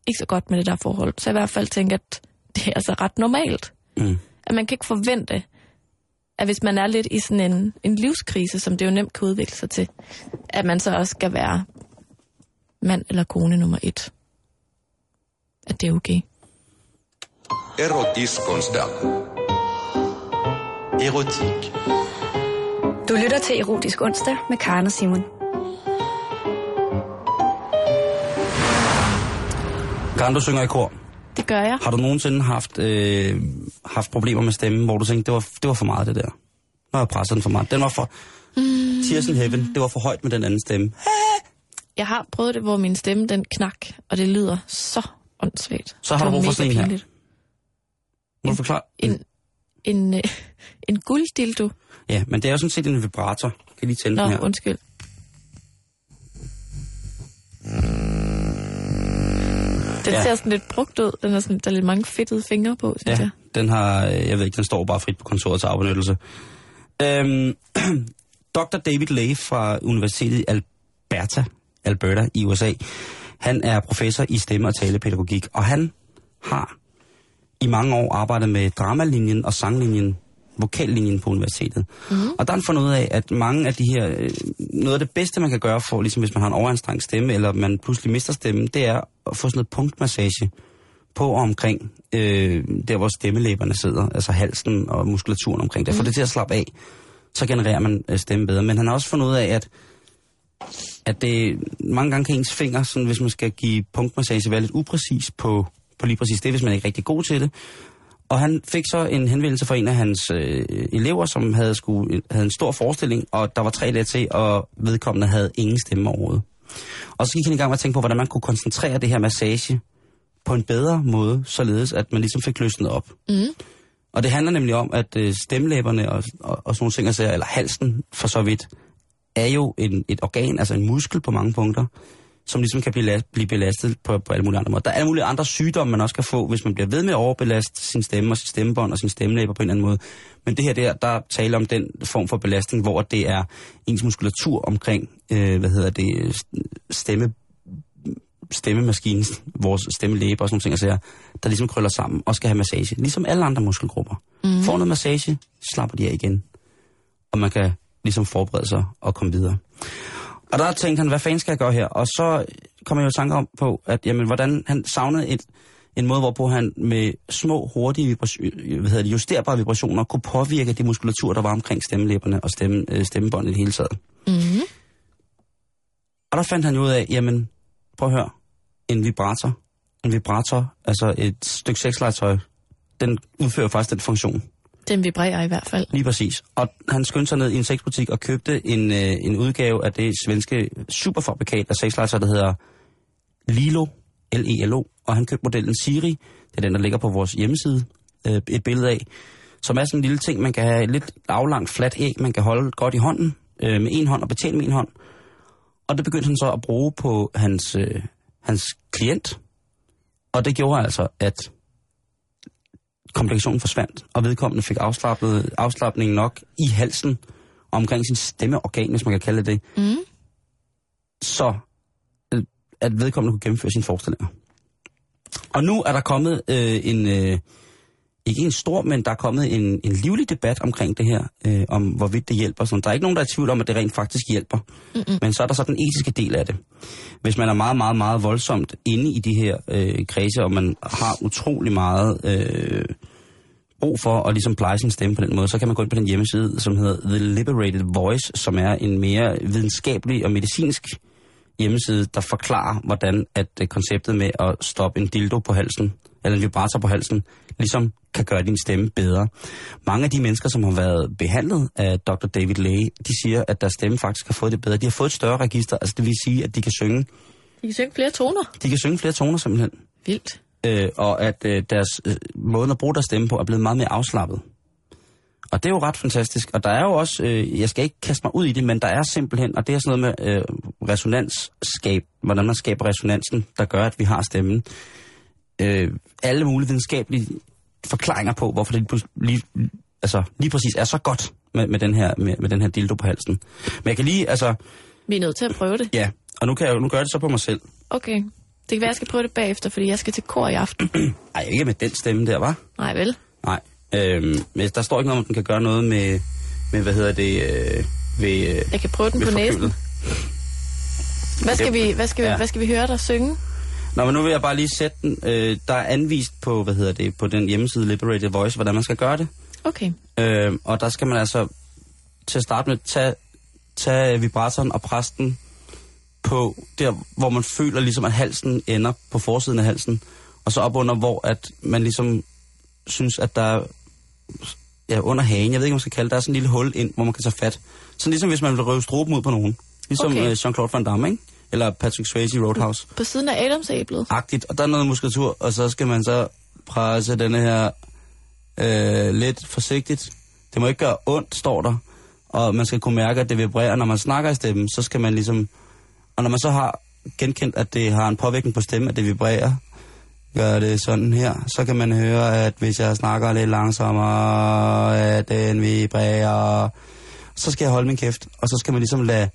ikke så godt med det der forhold, så i hvert fald tænke, at det er altså ret normalt. Mm. At man kan ikke forvente, at hvis man er lidt i sådan en, en livskrise, som det jo nemt kan udvikle sig til, at man så også skal være mand eller kone nummer et. At det er okay. Erotiskonsdag. Erotik. Du lytter til Erotisk Onsdag med Karen og Simon. Karen, du synger i kor. Det gør jeg. Har du nogensinde haft, øh, haft problemer med stemmen, hvor du tænkte, det var, det var for meget det der? Har jeg presset den for meget. Den var for... Mm. Tears in Heaven, det var for højt med den anden stemme. Jeg har prøvet det, hvor min stemme den knak, og det lyder så åndssvagt. Så har du brug for sådan en her. Må du forklare? En, en, øh, en gulddildo. Ja, men det er jo sådan set en vibrator. Kan lige tænde Nå, den her? undskyld. Den Ja. ser sådan lidt brugt ud. Den er sådan, der er lidt mange fedtede fingre på, synes Ja, jeg. den har, øh, jeg ved ikke, den står bare frit på kontoret til afbenyttelse. Øhm, Dr. David Leigh fra Universitetet i Alberta, Alberta i USA, han er professor i stemme- og talepædagogik, og han har i mange år arbejdet med dramalinjen og sanglinjen, vokallinjen på universitetet. Mm. Og der har han fundet ud af, at mange af de her, øh, noget af det bedste, man kan gøre for, ligesom hvis man har en overanstrengt stemme, eller man pludselig mister stemmen, det er at få sådan noget punktmassage på og omkring øh, der, hvor stemmelæberne sidder, altså halsen og muskulaturen omkring det. Få det til at slappe af, så genererer man øh, stemme bedre. Men han har også fundet ud af, at at det mange gange kan ens fingre, sådan, hvis man skal give punktmassage, være lidt upræcis på, på lige præcis det, hvis man ikke er rigtig god til det. Og han fik så en henvendelse fra en af hans øh, elever, som havde, skulle, havde en stor forestilling, og der var tre dage til, og vedkommende havde ingen stemme overhovedet. Og så gik han i gang med at tænke på, hvordan man kunne koncentrere det her massage på en bedre måde, således at man ligesom fik løsnet op. Mm. Og det handler nemlig om, at øh, stemmelæberne og, og, og sådan nogle ting, altså, eller halsen for så vidt, er jo en, et organ, altså en muskel på mange punkter, som ligesom kan blive, last, blive belastet på, på alle mulige andre måder. Der er alle mulige andre sygdomme, man også kan få, hvis man bliver ved med at overbelaste sin stemme og sin stemmebånd og sin stemmelæber på en eller anden måde. Men det her der, der taler om den form for belastning, hvor det er ens muskulatur omkring, øh, hvad hedder det, stemme, stemmemaskinen, vores stemmelæber og sådan nogle ting, der ligesom krøller sammen og skal have massage. Ligesom alle andre muskelgrupper. Mm. Får noget massage, slapper de af igen. Og man kan ligesom forberede sig og komme videre. Og der tænkte han, hvad fanden skal jeg gøre her? Og så kom jeg jo i tanke om på, at jamen, hvordan han savnede et, en måde, hvorpå han med små, hurtige vibration, hvad hedder det, justerbare vibrationer kunne påvirke de muskulatur, der var omkring stemmelæberne og stemme, øh, stemmebåndet i det hele taget. Mm. Og der fandt han jo ud af, jamen, prøv at høre, en vibrator, en vibrator, altså et stykke sexlegetøj, den udfører faktisk den funktion. Den vibrerer i hvert fald. Lige præcis. Og han skyndte sig ned i en sexbutik og købte en, øh, en udgave af det svenske superfabrikat af sexlegetøj, der hedder Lilo, L-E-L-O. Og han købte modellen Siri, det er den, der ligger på vores hjemmeside, øh, et billede af, som er sådan en lille ting, man kan have et lidt aflangt, fladt æg, man kan holde godt i hånden, øh, med en hånd og betjene med en hånd. Og det begyndte han så at bruge på hans, øh, hans klient. Og det gjorde altså, at komplikationen forsvandt, og vedkommende fik afslappet, afslappning nok i halsen omkring sin stemmeorgan, hvis man kan kalde det Mm. så øh, at vedkommende kunne gennemføre sine forestillinger. Og nu er der kommet øh, en, øh, ikke en stor, men der er kommet en, en livlig debat omkring det her, øh, om hvorvidt det hjælper. Sådan. Der er ikke nogen, der er i tvivl om, at det rent faktisk hjælper. Mm-mm. Men så er der så den etiske del af det. Hvis man er meget, meget, meget voldsomt inde i de her øh, kredse, og man har utrolig meget øh, brug for at ligesom pleje sin stemme på den måde, så kan man gå ind på den hjemmeside, som hedder The Liberated Voice, som er en mere videnskabelig og medicinsk hjemmeside, der forklarer, hvordan at øh, konceptet med at stoppe en dildo på halsen, eller en vibrator på halsen, ligesom kan gøre din stemme bedre. Mange af de mennesker, som har været behandlet af Dr. David Lay, de siger, at deres stemme faktisk har fået det bedre. De har fået et større register, altså det vil sige, at de kan synge, De kan synge flere toner. de kan synge flere toner simpelthen. Vildt. Øh, og at øh, deres øh, måde at bruge deres stemme på er blevet meget mere afslappet. Og det er jo ret fantastisk. Og der er jo også, øh, jeg skal ikke kaste mig ud i det, men der er simpelthen, og det er sådan noget med øh, resonansskab, hvordan man skaber resonansen, der gør, at vi har stemmen. Øh, alle mulige videnskabelige forklaringer på, hvorfor det lige, altså, lige præcis er så godt med, med, den her, med, med den her dildo på halsen. Men jeg kan lige, altså, Vi er nødt til at prøve det. ja, og nu kan jeg nu gør jeg det så på mig selv. Okay. Det kan være, jeg skal prøve det bagefter, fordi jeg skal til kor i aften. Ej, ikke med den stemme der, var. Nej, vel? Nej. Øhm, men der står ikke noget om, at den kan gøre noget med, med hvad hedder det, øh, ved, øh, Jeg kan prøve den på næsen. forkølet. Hvad skal vi, hvad skal vi, Ja. hvad skal vi høre dig synge? Nå, men nu vil jeg bare lige sætte den. Øh, der er anvist på, hvad hedder det, på den hjemmeside Liberated Voice, hvordan man skal gøre det. Okay. Øh, og der skal man altså til at starte med tage, tage vibratoren og presse den på der, hvor man føler ligesom, at halsen ender på forsiden af halsen. Og så op under, hvor at man ligesom synes, at der er ja, under hagen, jeg ved ikke, hvad man skal kalde det, der er sådan en lille hul ind, hvor man kan tage fat. Sådan ligesom hvis man vil røve struben ud på nogen. Ligesom Okay. okay. Jean-Claude Van Damme, ikke? Eller Patrick Swayze Roadhouse. På siden af Adamsæblet. Agtigt. Og der er noget muskulatur, og så skal man så presse denne her øh, lidt forsigtigt. Det må ikke gøre ondt, står der. Og man skal kunne mærke, at det vibrerer. Når man snakker i stemmen, så skal man ligesom... Og når man så har genkendt, at det har en påvirkning på stemmen, at det vibrerer, gør det sådan her, så kan man høre, at hvis jeg snakker lidt langsommere, at den vibrerer. Så skal jeg holde min kæft, og så skal man ligesom lade,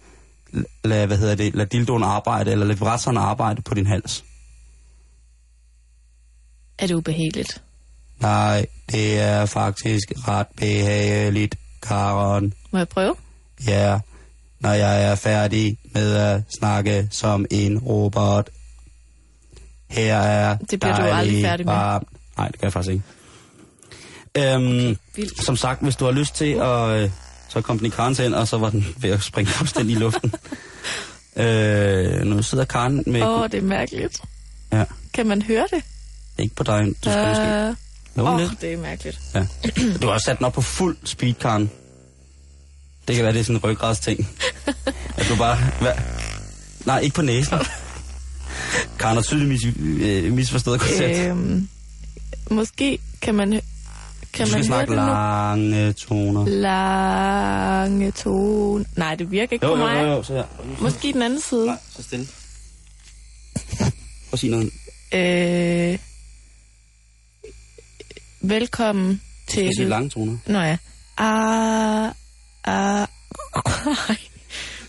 lade hvad hedder det, lade dildoen arbejde, eller lade vibratoren arbejde på din hals. Er det ubehageligt? Nej, det er faktisk ret behageligt, Karen. Må jeg prøve? Ja, når jeg er færdig med at snakke som en robot. Her er Det bliver du aldrig færdig med. varmt. Nej, det kan jeg faktisk ikke. Øhm, Vildt. som sagt, hvis du har lyst til at... Så kom den i Karens ind, og så var den ved at springe fuldstændig i luften. øh, nu sidder Karen med... Åh, oh, det er mærkeligt. Ja, Kan man høre det? ikke på dig. Du skal måske... Øh, Jo, Åh, lidt. oh, det er mærkeligt. Ja. Du har også sat den op på fuld speed, Karen. Det kan være, det er sådan en ryggradsting. At du bare... Hvad? Nej, ikke på næsen. Karen har tydeligt mis, øh, misforstået koncept. Øh, Øhm, måske kan man, kan du man skal høre snakke lange toner. Lange tone. Nej, det virker ikke Jo, på jo, mig. jo, jo, så her. Måske den anden side. Nej, så stille. Prøv at sige noget. Øh, velkommen Du skal sige til... lange toner. Nå ja. Ah, ah.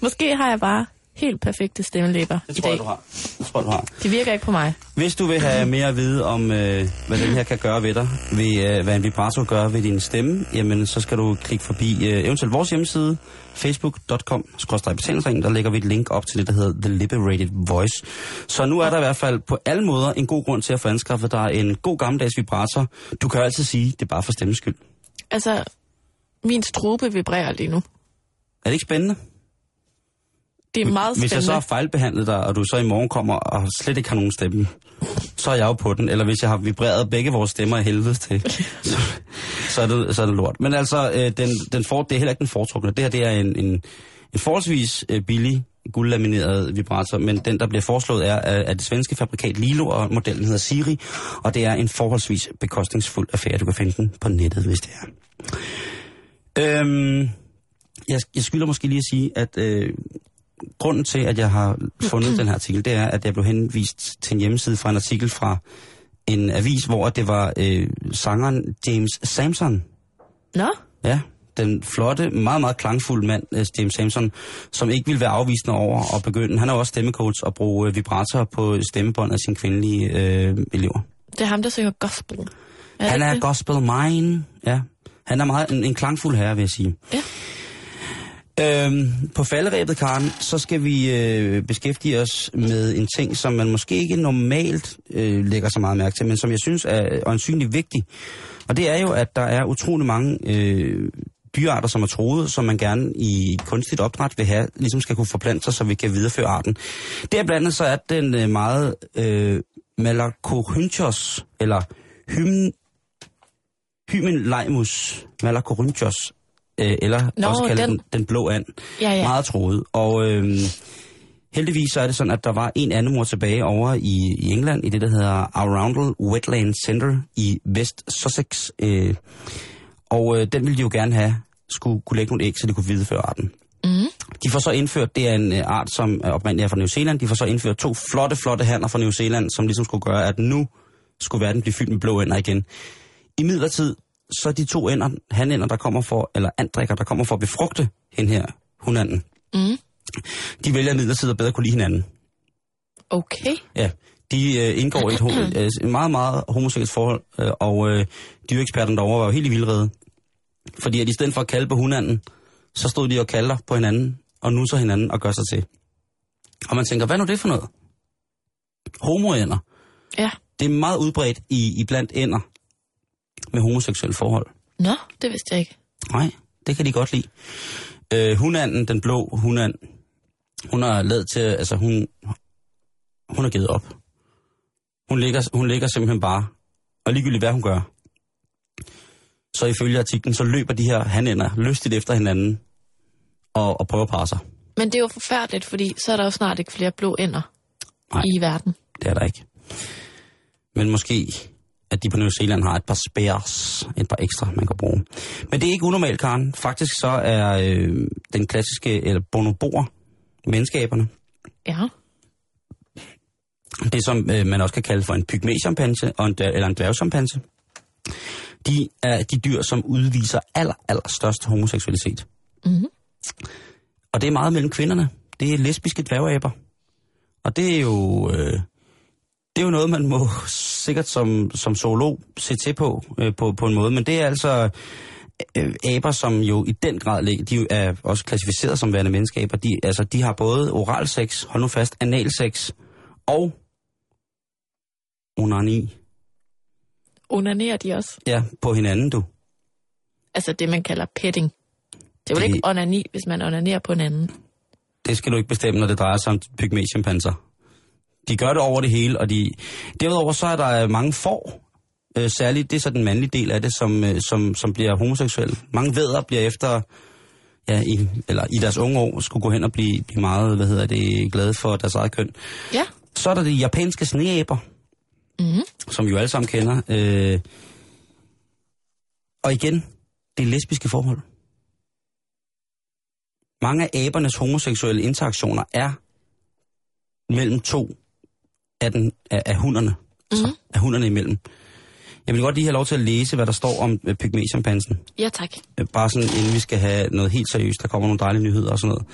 Måske har jeg bare helt perfekte stemmelæber Det i tror dag. jeg, du har. Det tror du har. Det virker ikke på mig. Hvis du vil have mere at vide om, øh, hvad den her kan gøre ved dig, ved, øh, hvad en vibrator gør ved din stemme, jamen så skal du klikke forbi øh, eventuelt vores hjemmeside, facebook.com, betalingsringen, der lægger vi et link op til det, der hedder The Liberated Voice. Så nu er der i hvert fald på alle måder en god grund til at få anskaffet dig en god gammeldags vibrator. Du kan altid sige, det er bare for stemmes skyld. Altså, min strube vibrerer lige nu. Er det ikke spændende? Det er meget Hvis jeg spændende. så har fejlbehandlet dig, og du så i morgen kommer og slet ikke har nogen stemme, så er jeg jo på den. Eller hvis jeg har vibreret begge vores stemmer i helvede til, så, så, er, det, så er det lort. Men altså, øh, den, den for, det er heller ikke den foretrukne. Det her det er en, en, en forholdsvis øh, billig guldlamineret vibrator, men den, der bliver foreslået, er af af det svenske fabrikat Lilo, og modellen hedder Siri, og det er en forholdsvis bekostningsfuld affære. Du kan finde den på nettet, hvis det er. Øhm, jeg, jeg skylder måske lige at sige, at øh, grunden til, at jeg har fundet den her artikel, det er, at jeg blev henvist til en hjemmeside fra en artikel fra en avis, hvor det var øh, sangeren James Samson. Nå, Ja, den flotte, meget, meget klangfulde mand, øh, James Samson, som ikke ville være afvisende over at begynde. Han er jo også stemmecoach og bruge øh, vibratorer på stemmebåndet af sine kvindelige øh, elever. det er ham, der synger gospel. Er Han er det? gospel mine, ja. Han er meget en, en klangfuld herre, vil jeg sige. Ja. Øhm, på falderæbet, Karen, så skal vi øh, beskæftige os med en ting, som man måske ikke normalt øh, lægger så meget mærke til, men som jeg synes er åndsynligt vigtig. Og det er jo, at der er utrolig mange øh, dyrearter, som er troet, som man gerne i kunstigt opdræt vil have, ligesom skal kunne forplante sig, så vi kan videreføre arten. Der blandt andet så er den øh, meget øh, Malacorynchos, eller hym, Hymenleimus malacorynchos, øh, eller Nå, også kaldet den. den, den blå and. Ja, ja. Meget troet. Og øh, heldigvis så er det sådan, at der var en andemor tilbage over i, i England, i det, der hedder Arundel Wetland Center i West Sussex. Øh, og øh, den ville de jo gerne have, skulle kunne lægge nogle æg, så de kunne videreføre arten. Mm. De får så indført, det er en øh, art, som er oprindeligt er fra New Zealand, de får så indført to flotte, flotte hanner fra New Zealand, som ligesom skulle gøre, at nu skulle verden blive fyldt med blå ender igen. I midlertid, så de to ender, hanænder, der kommer for, eller andrikker, der kommer for at befrugte hende her, hunanden, Mm. de vælger midlertid at bedre kunne lide hinanden. Okay. Ja, de øh, indgår i et, øh, et meget, meget homoseksuelt forhold, øh, og øh, dyreeksperterne derovre var jo helt i vildrede. Fordi at i stedet for at kalde på hunanden, så stod de og kalder på hinanden, og nusser hinanden og gør sig til. Og man tænker, hvad er nu det for noget? Homoænder. Ja. Det er meget udbredt i, i blandt ænder med homoseksuelle forhold. Nå, det vidste jeg ikke. Nej, det kan de godt lide. Øh, hunanden, den blå hunand, hun har lavet til, altså hun, hun har givet op. Hun ligger, hun ligger simpelthen bare, og ligegyldigt hvad hun gør, så ifølge artiklen, så løber de her hanænder lystigt efter hinanden og, og prøver at parre sig. Men det er jo forfærdeligt, fordi så er der jo snart ikke flere blå ender Nej. i verden. Det er der ikke. Men måske, at de på New Zealand har et par spares, et par ekstra, man kan bruge. Men det er ikke unormalt, Karen. Faktisk så er øh, den klassiske, eller bonobor, menneskaberne, Ja. det som øh, man også kan kalde for en dvær- eller en dværgchimpanse, de er de dyr, som udviser aller, aller størst homoseksualitet. Mhm. Og det er meget mellem kvinderne. Det er lesbiske dværgaber. Og det er jo... Øh, det er jo noget, man må sikkert som, som zoolog se til på, øh, på, på en måde. Men det er altså øh, aber, som jo i den grad ligger, de er også klassificeret som værende menneskeaber. De, altså, de har både oralsex, hold nu fast, analsex og onani. Onanerer de også? Ja, på hinanden, du. Altså det, man kalder petting. Det er Det- ikke onani, hvis man onanerer på en anden. Det skal du ikke bestemme, når det drejer sig om pygmæchimpanser. De gør det over det hele, og de... Derudover så er der mange får, øh, særligt det er så den mandlige del af det, som, øh, som, som bliver homoseksuelle. Mange vædder bliver efter, ja, i, eller i deres unge år, skulle gå hen og blive, blive meget, hvad hedder det, glade for deres eget køn. Ja. Så er der de japanske sneaber, Mm-hmm. som vi jo alle sammen kender. Øh, og igen, det er lesbiske forhold. Mange af abernes homoseksuelle interaktioner er mellem to af, den, af, af hunderne. Så, Mhm. af hunderne imellem. Jeg vil godt lige have lov til at læse, hvad der står om øh, pygmæchimpansen. Ja, tak. Øh, Bare sådan, inden vi skal have noget helt seriøst. Der kommer nogle dejlige nyheder og sådan noget.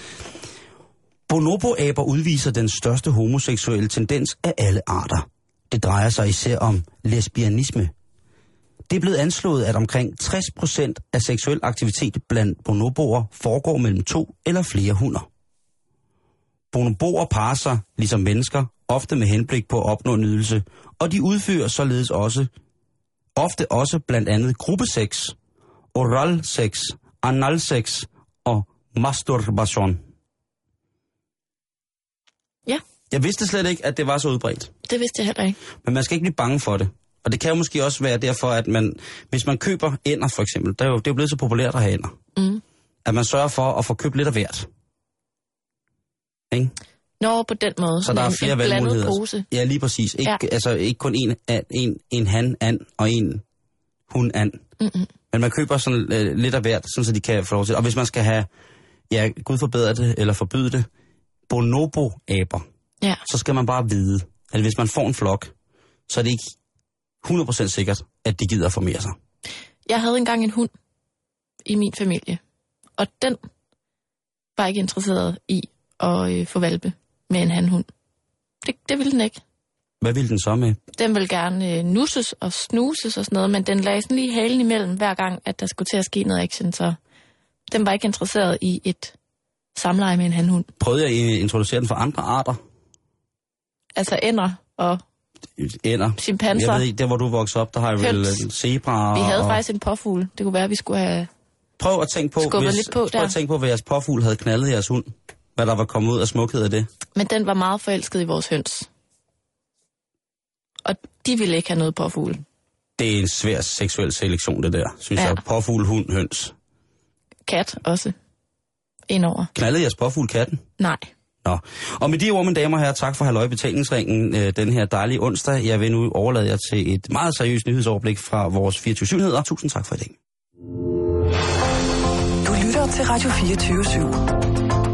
Bonobo-aber udviser den største homoseksuelle tendens af alle arter. Det drejer sig især om lesbianisme. Det er blevet anslået, at omkring 60% af seksuel aktivitet blandt bonoboer foregår mellem to eller flere hunder. Bonoboer parer sig, ligesom mennesker, ofte med henblik på at opnå nydelse, og de udfører således også, ofte også blandt andet gruppesex, oralsex, analsex og masturbation. Ja, Jeg vidste slet ikke, at det var så udbredt. det vidste jeg heller ikke. Men man skal ikke blive bange for det. Og det kan jo måske også være derfor, at man, hvis man køber ænder for eksempel, der er jo, det er jo blevet så populært at have ænder, Mm. at man sørger for at få købt lidt af hvert. Ikke? Nå, på den måde. Så der er flere en valgmuligheder. pose. Ja, lige præcis. Ikke, Ja. Altså ikke kun en, en, en han and og en hun and. Mm-mm. Men man køber sådan øh, lidt af hvert, sådan så de kan få lov til. Og hvis man skal have, ja, Gud forbedre det, eller forbyde det, bonobo-aber, Ja. så skal man bare vide, at hvis man får en flok, så er det ikke 100% sikkert, at de gider at formere sig. Jeg havde engang en hund i min familie, og den var ikke interesseret i at øh, få valpe med en handhund. Det, det ville den ikke. Hvad ville den så med? Den vil gerne øh, nusses og snuses og sådan noget, men den lagde sådan lige halen imellem hver gang, at der skulle til at ske noget action, så den var ikke interesseret i et samleje med en handhund. Prøvede jeg at introducere den for andre arter? Altså ænder og Ænder. chimpanser. Jeg ved ikke, der hvor du voksede op, der har jeg vel Høns. øh, zebra Vi havde og... faktisk en påfugl. Det kunne være, at vi skulle have... Prøv at tænke på, hvis, lidt på prøv at tænke på, hvad jeres påfugl havde knaldet jeres hund. Hvad der var kommet ud af smukhed af det. Men den var meget forelsket i vores høns. Og de ville ikke have noget påfugl. Det er en svær seksuel selektion, det der, synes Ja. jeg. Påfugl, hund, høns. Kat også. Indover. Knaldede jeres påfugl katten? Nej. Nå. Og med de ord, mine damer og herrer, tak for halløj betalingsringen øh, den her dejlige onsdag. Jeg vil nu overlade jer til et meget seriøst nyhedsoverblik fra vores 24 nyheder. Tusind tak for i dag. Du lytter til Radio 24 /7.